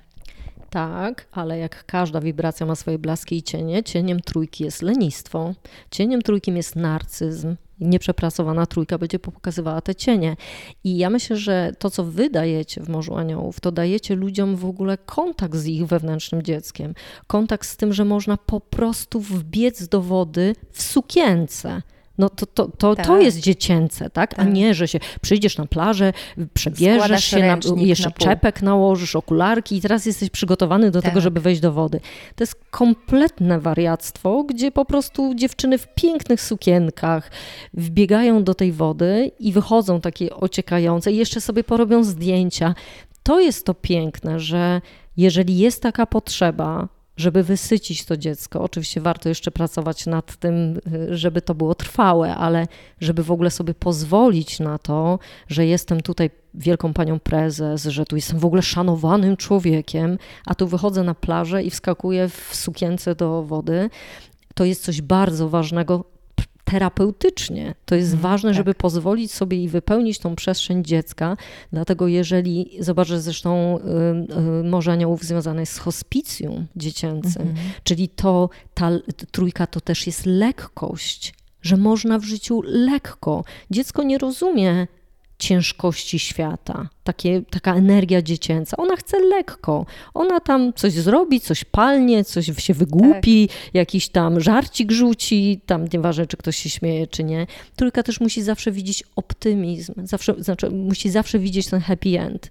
Tak, ale jak każda wibracja ma swoje blaski i cienie, cieniem trójki jest lenistwo, cieniem trójkim jest narcyzm. Nieprzepracowana trójka będzie pokazywała te cienie. I ja myślę, że to, co wy dajecie w Morzu Aniołów, to dajecie ludziom w ogóle kontakt z ich wewnętrznym dzieckiem. Kontakt z tym, że można po prostu wbiec do wody w sukience no to, to, to, tak. to jest dziecięce, tak? A tak. nie, że się przyjdziesz na plażę, przebierzesz się, na, jeszcze na czepek nałożysz, okularki i teraz jesteś przygotowany do tak. tego, żeby wejść do wody. To jest kompletne wariactwo, gdzie po prostu dziewczyny w pięknych sukienkach wbiegają do tej wody i wychodzą takie ociekające i jeszcze sobie porobią zdjęcia. To jest to piękne, że jeżeli jest taka potrzeba, żeby wysycić to dziecko. Oczywiście warto jeszcze pracować nad tym, żeby to było trwałe, ale żeby w ogóle sobie pozwolić na to, że jestem tutaj wielką panią prezes, że tu jestem w ogóle szanowanym człowiekiem, a tu wychodzę na plażę i wskakuję w sukience do wody. To jest coś bardzo ważnego terapeutycznie. To jest mm, ważne, tak. żeby pozwolić sobie i wypełnić tą przestrzeń dziecka. Dlatego jeżeli, zobaczę zresztą y, y, Morze Aniołów związane jest z hospicjum dziecięcym, -hmm. czyli to, ta trójka to też jest lekkość, że można w życiu lekko. Dziecko nie rozumie ciężkości świata, takie, taka energia dziecięca. Ona chce lekko. Ona tam coś zrobi, coś palnie, coś się wygłupi, tak. jakiś tam żarcik rzuci, tam nieważne, czy ktoś się śmieje, czy nie. Tylko też musi zawsze widzieć optymizm, zawsze, znaczy musi zawsze widzieć ten happy end.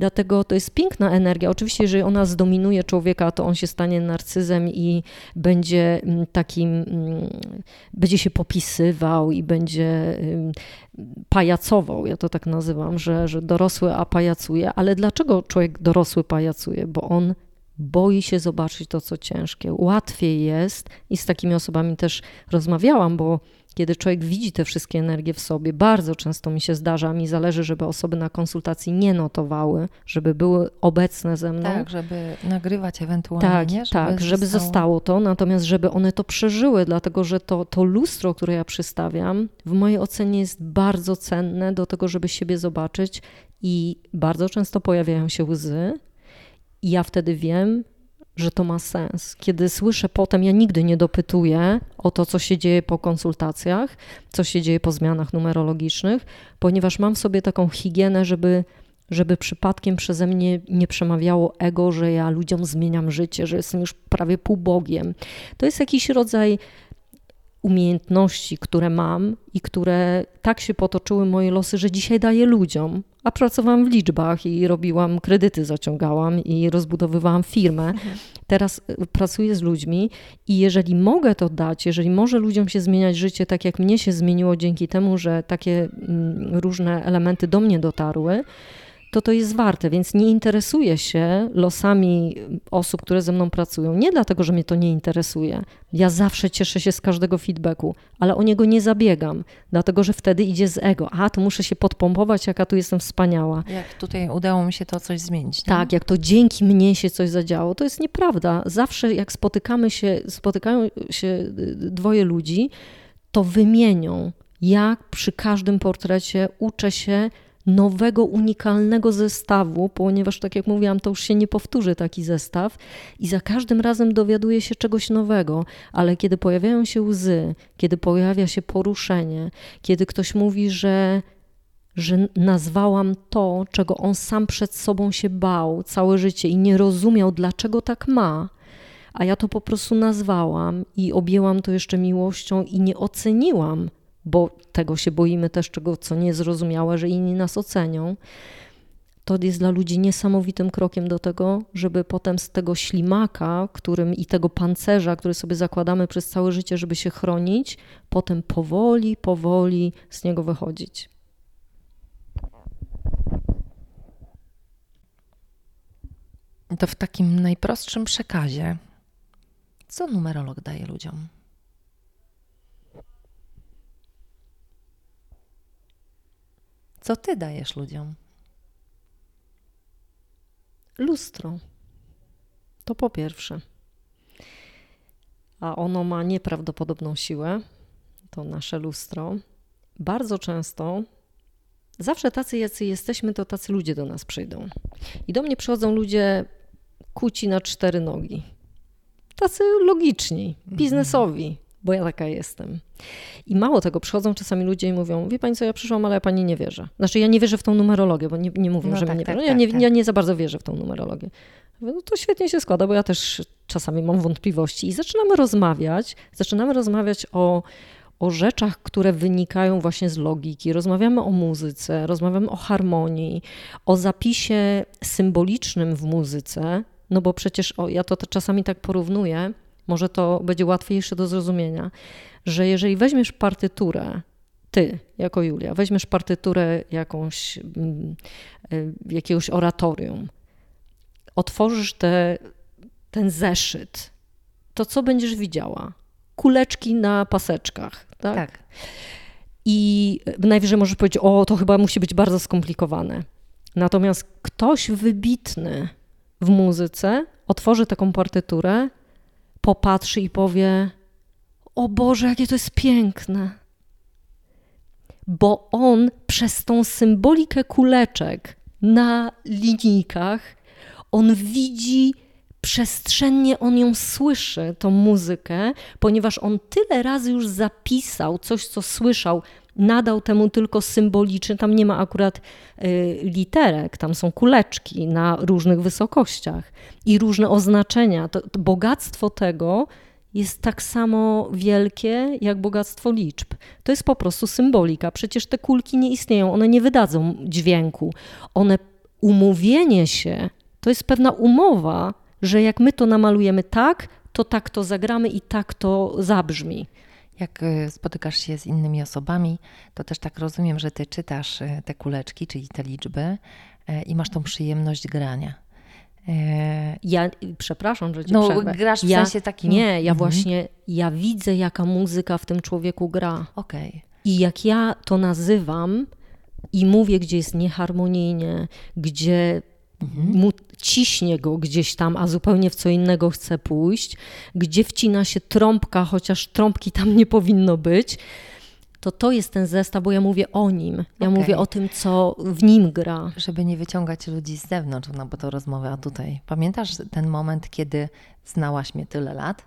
Dlatego to jest piękna energia. Oczywiście, jeżeli ona zdominuje człowieka, to on się stanie narcyzem i będzie mm, takim, mm, będzie się popisywał i będzie pajacował, ja to tak nazywam, że, że dorosły a pajacuje. Ale dlaczego człowiek dorosły pajacuje? Bo on boi się zobaczyć to, co ciężkie. Łatwiej jest i z takimi osobami też rozmawiałam, bo kiedy człowiek widzi te wszystkie energie w sobie, bardzo często mi się zdarza, mi zależy, żeby osoby na konsultacji nie notowały, żeby były obecne ze mną. Tak, żeby nagrywać ewentualnie. Tak, nie? Żeby tak, żeby zostało... zostało to, natomiast żeby one to przeżyły, dlatego że to, to lustro, które ja przystawiam, w mojej ocenie jest bardzo cenne do tego, żeby siebie zobaczyć i bardzo często pojawiają się łzy. I ja wtedy wiem, że to ma sens. Kiedy słyszę potem, ja nigdy nie dopytuję o to, co się dzieje po konsultacjach, co się dzieje po zmianach numerologicznych, ponieważ mam w sobie taką higienę, żeby, żeby przypadkiem przeze mnie nie przemawiało ego, że ja ludziom zmieniam życie, że jestem już prawie półbogiem. To jest jakiś rodzaj umiejętności, które mam i które tak się potoczyły moje losy, że dzisiaj daję ludziom. A pracowałam w liczbach i robiłam kredyty, zaciągałam i rozbudowywałam firmę. Mhm. Teraz y, pracuję z ludźmi i jeżeli mogę to dać, jeżeli może ludziom się zmieniać życie tak, jak mnie się zmieniło dzięki temu, że takie mm, różne elementy do mnie dotarły, to to jest warte, więc nie interesuję się losami osób, które ze mną pracują. Nie dlatego, że mnie to nie interesuje. Ja zawsze cieszę się z każdego feedbacku, ale o niego nie zabiegam, dlatego że wtedy idzie z ego. A, to muszę się podpompować, jaka tu jestem wspaniała. Jak tutaj udało mi się to coś zmienić. Nie? Tak, jak to dzięki mnie się coś zadziało. To jest nieprawda. Zawsze jak spotykamy się, spotykają się y, dwoje ludzi, to wymienią, jak przy każdym portrecie uczę się nowego, unikalnego zestawu, ponieważ, tak jak mówiłam, to już się nie powtórzy taki zestaw i za każdym razem dowiaduje się czegoś nowego, ale kiedy pojawiają się łzy, kiedy pojawia się poruszenie, kiedy ktoś mówi, że że nazwałam to, czego on sam przed sobą się bał całe życie i nie rozumiał, dlaczego tak ma, a ja to po prostu nazwałam i objęłam to jeszcze miłością i nie oceniłam bo tego się boimy też, czego co niezrozumiałe, że inni nas ocenią. To jest dla ludzi niesamowitym krokiem do tego, żeby potem z tego ślimaka, którym i tego pancerza, który sobie zakładamy przez całe życie, żeby się chronić, potem powoli, powoli z niego wychodzić. To w takim najprostszym przekazie, co numerolog daje ludziom? Co ty dajesz ludziom? Lustro. To po pierwsze. A ono ma nieprawdopodobną siłę, to nasze lustro. Bardzo często, zawsze tacy, jacy jesteśmy, to tacy ludzie do nas przyjdą. I do mnie przychodzą ludzie kuci na cztery nogi. Tacy logiczni, biznesowi, bo ja taka jestem. I mało tego, przychodzą czasami ludzie i mówią, wie pani co, ja przyszłam, ale ja pani nie wierzę. Znaczy ja nie wierzę w tą numerologię, bo nie, nie mówią, no że tak, mnie nie tak, wierzą. Ja, tak, nie, tak. ja nie za bardzo wierzę w tą numerologię. No to świetnie się składa, bo ja też czasami mam wątpliwości i zaczynamy rozmawiać, zaczynamy rozmawiać o, o rzeczach, które wynikają właśnie z logiki. Rozmawiamy o muzyce, rozmawiamy o harmonii, o zapisie symbolicznym w muzyce, no bo przecież o, ja to, to czasami tak porównuję, może to będzie łatwiejsze do zrozumienia, że jeżeli weźmiesz partyturę, ty jako Julia, weźmiesz partyturę jakąś, mm, y, jakiegoś oratorium, otworzysz te, ten zeszyt, to co będziesz widziała? Kuleczki na paseczkach, tak? tak. I najwyżej możesz powiedzieć, o, to chyba musi być bardzo skomplikowane. Natomiast ktoś wybitny w muzyce otworzy taką partyturę popatrzy i powie: O Boże, jakie to jest piękne. Bo on przez tą symbolikę kuleczek na linijkach, on widzi przestrzennie on ją słyszy, tą muzykę, ponieważ on tyle razy już zapisał coś, co słyszał, nadał temu tylko symboliczny, tam nie ma akurat y, literek, tam są kuleczki na różnych wysokościach i różne oznaczenia. To, to bogactwo tego jest tak samo wielkie jak bogactwo liczb. To jest po prostu symbolika. Przecież te kulki nie istnieją, one nie wydadzą dźwięku. One, umówienie się, to jest pewna umowa, że jak my to namalujemy tak, to tak to zagramy i tak to zabrzmi. Jak y, spotykasz się z innymi osobami, to też tak rozumiem, że ty czytasz y, te kuleczki, czyli te liczby y, i masz tą przyjemność grania. Ja, przepraszam, że cię No, przerwę. grasz w ja, sensie takim... Nie, ja Mhm. właśnie, ja widzę, jaka muzyka w tym człowieku gra. Okej. I jak ja to nazywam i mówię, gdzie jest nieharmonijnie, gdzie mu ciśnie go gdzieś tam, a zupełnie w co innego chce pójść, gdzie wcina się trąbka, chociaż trąbki tam nie powinno być, to to jest ten zestaw, bo ja mówię o nim. Ja Okej. mówię o tym, co w nim gra. Żeby nie wyciągać ludzi z zewnątrz, no bo to rozmowa tutaj. Pamiętasz ten moment, kiedy znałaś mnie tyle lat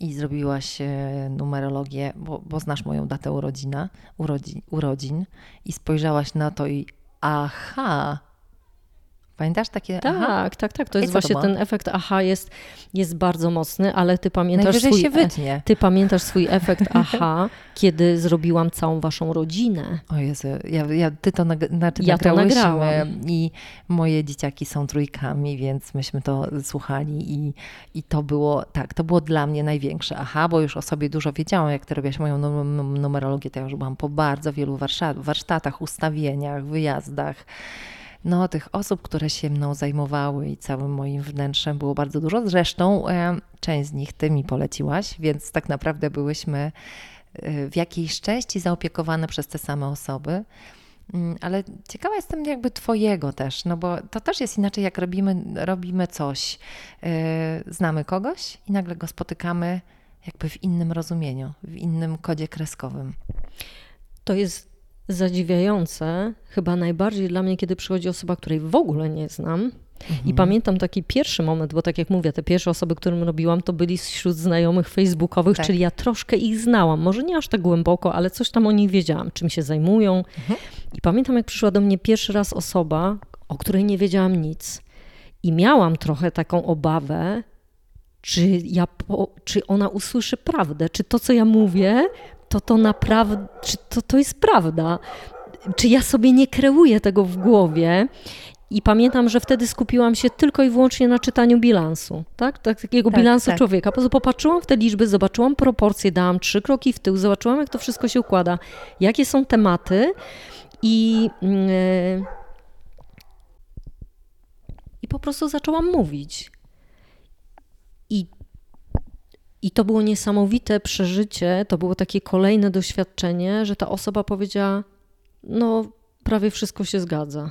i zrobiłaś e, numerologię, bo, bo znasz moją datę urodzina, urodzi, urodzin i spojrzałaś na to i aha, pamiętasz takie aha? Tak, tak, tak. To jest to właśnie było? ten efekt aha jest, jest bardzo mocny, ale ty pamiętasz Najwyżej swój, e- ty pamiętasz swój efekt aha, kiedy zrobiłam całą waszą rodzinę. O Jezu, ja, ja, ty to, nag- znaczy Ja to nagrałam. i moje dzieciaki są trójkami, więc myśmy to słuchali i, i to było, tak, to było dla mnie największe aha, bo już o sobie dużo wiedziałam, jak ty robiłaś moją num- numerologię, to ja już byłam po bardzo wielu warsztat- warsztatach, ustawieniach, wyjazdach. No, tych osób, które się mną zajmowały i całym moim wnętrzem było bardzo dużo. Zresztą e, część z nich ty mi poleciłaś, więc tak naprawdę byłyśmy e, w jakiejś części zaopiekowane przez te same osoby. Mm, Ale ciekawa jestem jakby Twojego też, no bo to też jest inaczej, jak robimy, robimy coś, e, znamy kogoś i nagle go spotykamy jakby w innym rozumieniu, w innym kodzie kreskowym. To jest zadziwiające, chyba najbardziej dla mnie, kiedy przychodzi osoba, której w ogóle nie znam. I pamiętam taki pierwszy moment, bo tak jak mówię, te pierwsze osoby, którym robiłam, to byli wśród znajomych facebookowych, Tak. czyli ja troszkę ich znałam. Może nie aż tak głęboko, ale coś tam o nich wiedziałam, czym się zajmują. I pamiętam, jak przyszła do mnie pierwszy raz osoba, o której nie wiedziałam nic. I miałam trochę taką obawę, czy, ja po, czy ona usłyszy prawdę, czy to, co ja mówię, to to naprawdę, czy to, to jest prawda, czy ja sobie nie kreuję tego w głowie. I pamiętam, że wtedy skupiłam się tylko i wyłącznie na czytaniu bilansu, tak? tak takiego Tak, bilansu tak. człowieka. Popatrzyłam w te liczby, zobaczyłam proporcje, dałam trzy kroki w tył, zobaczyłam, jak to wszystko się układa, jakie są tematy i, yy, i po prostu zaczęłam mówić. I, I to było niesamowite przeżycie, to było takie kolejne doświadczenie, że ta osoba powiedziała: No, prawie wszystko się zgadza.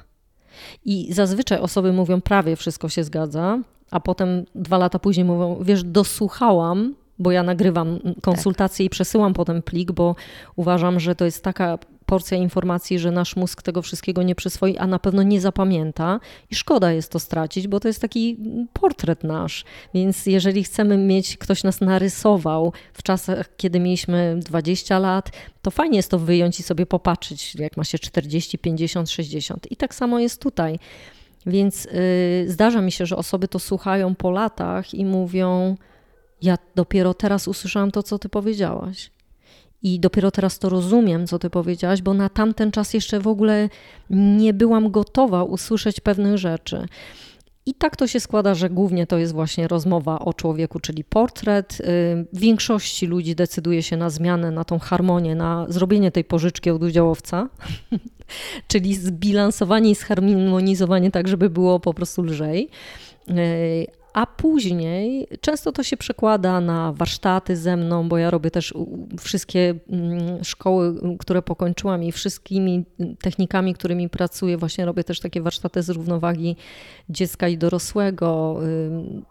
I zazwyczaj osoby mówią: Prawie wszystko się zgadza, a potem dwa lata później mówią: Wiesz, dosłuchałam, bo ja nagrywam konsultacje i przesyłam potem plik, bo uważam, że to jest taka porcja informacji, że nasz mózg tego wszystkiego nie przyswoi, a na pewno nie zapamięta i szkoda jest to stracić, bo to jest taki portret nasz. Więc jeżeli chcemy mieć, ktoś nas narysował w czasach, kiedy mieliśmy 20 lat, to fajnie jest to wyjąć i sobie popatrzeć, jak ma się 40, 50, 60. I tak samo jest tutaj. Więc yy, zdarza mi się, że osoby to słuchają po latach i mówią: Ja dopiero teraz usłyszałam to, co ty powiedziałaś. I dopiero teraz to rozumiem, co ty powiedziałaś, bo na tamten czas jeszcze w ogóle nie byłam gotowa usłyszeć pewnych rzeczy. I tak to się składa, że głównie to jest właśnie rozmowa o człowieku, czyli portret. Y, W większości ludzi decyduje się na zmianę, na tą harmonię, na zrobienie tej pożyczki od udziałowca, czyli zbilansowanie i zharmonizowanie tak, żeby było po prostu lżej. A później często to się przekłada na warsztaty ze mną, bo ja robię też wszystkie mm, szkoły, y, które pokończyłam i wszystkimi y, technikami, którymi pracuję, właśnie robię też takie warsztaty z równowagi dziecka i dorosłego.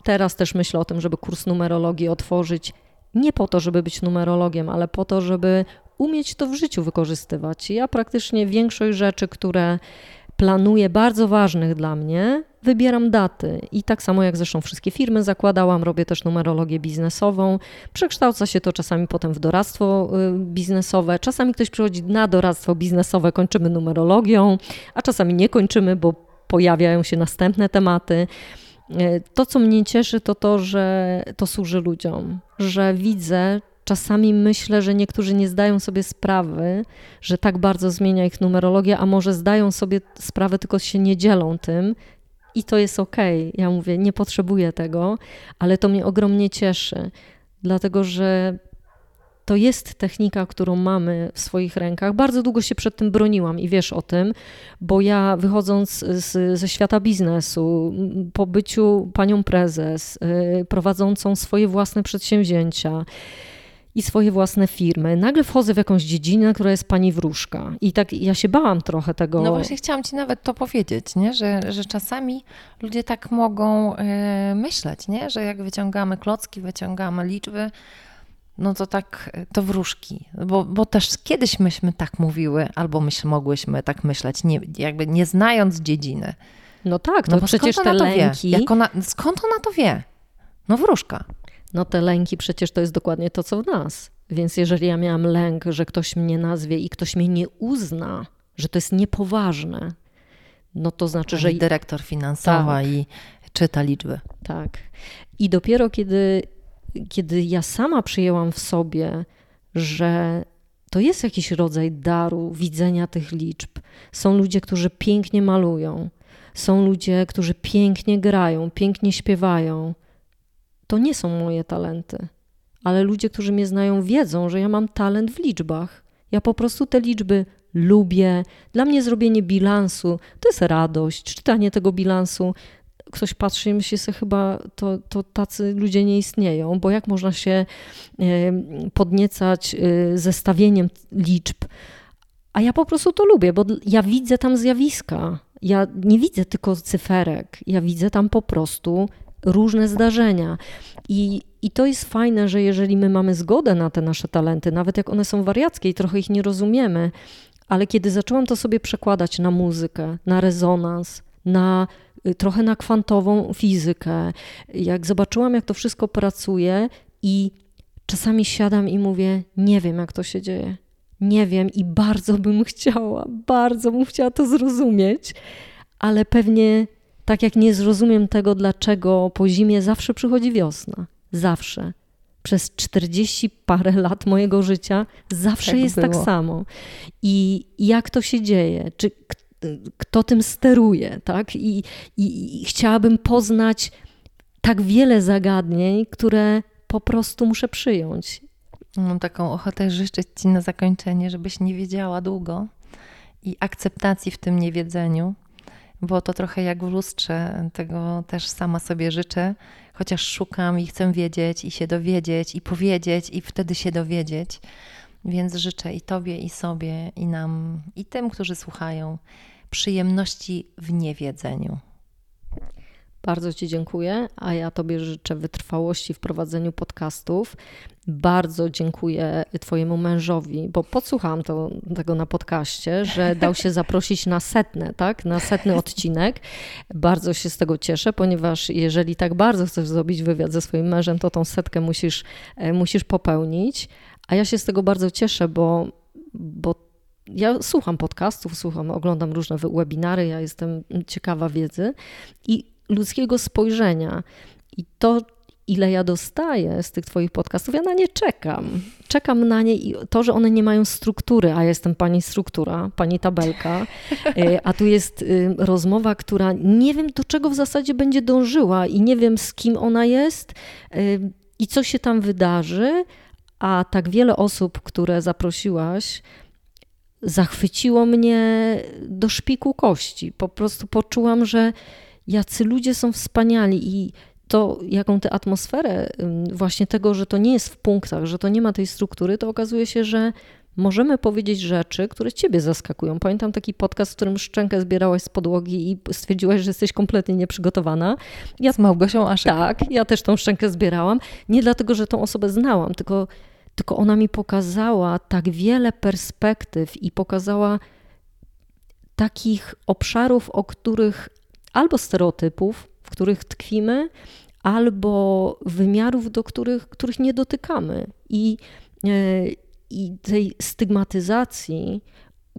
Teraz też myślę o tym, żeby kurs numerologii otworzyć nie po to, żeby być numerologiem, ale po to, żeby umieć to w życiu wykorzystywać. Ja praktycznie większość rzeczy, które planuję bardzo ważnych dla mnie, wybieram daty i tak samo jak zresztą wszystkie firmy zakładałam, robię też numerologię biznesową. Przekształca się to czasami potem w doradztwo y, biznesowe. Czasami ktoś przychodzi na doradztwo biznesowe, kończymy numerologią, a czasami nie kończymy, bo pojawiają się następne tematy. Y, to, co mnie cieszy, to to, że to służy ludziom, że widzę, czasami myślę, że niektórzy nie zdają sobie sprawy, że tak bardzo zmienia ich numerologia, a może zdają sobie sprawę, tylko się nie dzielą tym. I to jest okej. Okay. Ja mówię, nie potrzebuję tego, ale to mnie ogromnie cieszy, dlatego że to jest technika, którą mamy w swoich rękach. Bardzo długo się przed tym broniłam i wiesz o tym, bo ja wychodząc z, ze świata biznesu, po byciu panią prezes, yy, prowadzącą swoje własne przedsięwzięcia, i swoje własne firmy. Nagle wchodzę w jakąś dziedzinę, która jest pani wróżka. I tak ja się bałam trochę tego. No właśnie chciałam ci nawet to powiedzieć, nie? Że, że czasami ludzie tak mogą yy, myśleć, nie? że jak wyciągamy klocki, wyciągamy liczby, no to tak, to wróżki. Bo, bo też kiedyś myśmy tak mówiły, albo myśl, mogłyśmy tak myśleć, nie, jakby nie znając dziedziny. No tak, no, no przecież te lęki. Jak ona, skąd ona to wie? No wróżka. No te lęki przecież to jest dokładnie to, co w nas. Więc jeżeli ja miałam lęk, że ktoś mnie nazwie i ktoś mnie nie uzna, że to jest niepoważne, no to znaczy, że... Dyrektor finansowa tak. i czyta liczby. Tak. I dopiero kiedy, kiedy ja sama przyjęłam w sobie, że to jest jakiś rodzaj daru widzenia tych liczb. Są ludzie, którzy pięknie malują, są ludzie, którzy pięknie grają, pięknie śpiewają, to nie są moje talenty. Ale ludzie, którzy mnie znają, wiedzą, że ja mam talent w liczbach. Ja po prostu te liczby lubię. Dla mnie zrobienie bilansu to jest radość. Czytanie tego bilansu. Ktoś patrzy i myśli sobie, chyba to, to tacy ludzie nie istnieją, bo jak można się podniecać y, zestawieniem liczb? A ja po prostu to lubię, bo ja widzę tam zjawiska. Ja nie widzę tylko cyferek, ja widzę tam po prostu różne zdarzenia. I, I to jest fajne, że jeżeli my mamy zgodę na te nasze talenty, nawet jak one są wariackie i trochę ich nie rozumiemy, ale kiedy zaczęłam to sobie przekładać na muzykę, na rezonans, na y, trochę na kwantową fizykę, jak zobaczyłam, jak to wszystko pracuje i czasami siadam i mówię, nie wiem, jak to się dzieje. Nie wiem i bardzo bym chciała, bardzo bym chciała to zrozumieć, ale pewnie tak jak nie zrozumiem tego, dlaczego po zimie zawsze przychodzi wiosna. Zawsze. Przez 40 parę lat mojego życia zawsze tak jest tak było. tak samo. I jak to się dzieje? Czy kto tym steruje, tak? I, i, I chciałabym poznać tak wiele zagadnień, które po prostu muszę przyjąć. Mam taką ochotę życzyć Ci na zakończenie, żebyś nie wiedziała długo i akceptacji w tym niewiedzeniu, bo to trochę jak w lustrze, tego też sama sobie życzę, chociaż szukam i chcę wiedzieć i się dowiedzieć i powiedzieć i wtedy się dowiedzieć. Więc życzę i Tobie, i sobie, i nam, i tym, którzy słuchają, przyjemności w niewiedzeniu. Bardzo Ci dziękuję, a ja Tobie życzę wytrwałości w prowadzeniu podcastów. Bardzo dziękuję Twojemu mężowi, bo podsłuchałam to, tego na podcaście, że dał się zaprosić na setne, tak? Na setny odcinek. Bardzo się z tego cieszę, ponieważ jeżeli tak bardzo chcesz zrobić wywiad ze swoim mężem, to tą setkę musisz, e, musisz popełnić. A ja się z tego bardzo cieszę, bo, bo ja słucham podcastów, słucham, oglądam różne webinary, ja jestem ciekawa wiedzy i ludzkiego spojrzenia. I to, ile ja dostaję z tych Twoich podcastów, ja na nie czekam. Czekam na nie i to, że one nie mają struktury, a ja jestem pani struktura, pani tabelka, e, a tu jest y, rozmowa, która nie wiem do czego w zasadzie będzie dążyła i nie wiem z kim ona jest y, i co się tam wydarzy, a tak wiele osób, które zaprosiłaś, zachwyciło mnie do szpiku kości. Po prostu poczułam, że jacy ludzie są wspaniali i to, jaką tę atmosferę właśnie tego, że to nie jest w punktach, że to nie ma tej struktury, to okazuje się, że możemy powiedzieć rzeczy, które ciebie zaskakują. Pamiętam taki podcast, w którym szczękę zbierałaś z podłogi i stwierdziłaś, że jesteś kompletnie nieprzygotowana. Ja, z Małgosią Aszek. Tak, ja też tą szczękę zbierałam. Nie dlatego, że tą osobę znałam, tylko, tylko ona mi pokazała tak wiele perspektyw i pokazała takich obszarów, o których albo stereotypów, w których tkwimy, albo wymiarów, do których, których nie dotykamy. I, e, I tej stygmatyzacji,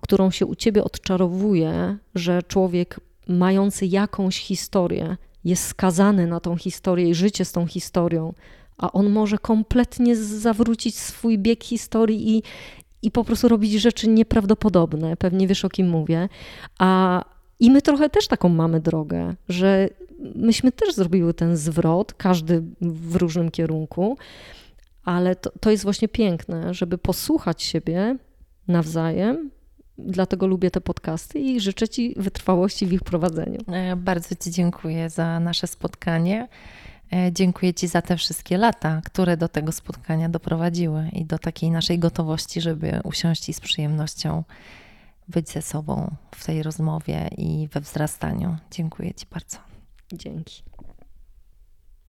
którą się u ciebie odczarowuje, że człowiek mający jakąś historię jest skazany na tą historię i życie z tą historią, a on może kompletnie zawrócić swój bieg historii i, i po prostu robić rzeczy nieprawdopodobne. Pewnie wiesz, o kim mówię. A, I my trochę też taką mamy drogę, że myśmy też zrobiły ten zwrot, każdy w różnym kierunku, ale to, to jest właśnie piękne, żeby posłuchać siebie nawzajem. Dlatego lubię te podcasty i życzę Ci wytrwałości w ich prowadzeniu. E, bardzo Ci dziękuję za nasze spotkanie. E, dziękuję Ci za te wszystkie lata, które do tego spotkania doprowadziły i do takiej naszej gotowości, żeby usiąść i z przyjemnością być ze sobą w tej rozmowie i we wzrastaniu. Dziękuję Ci bardzo. Dzięki.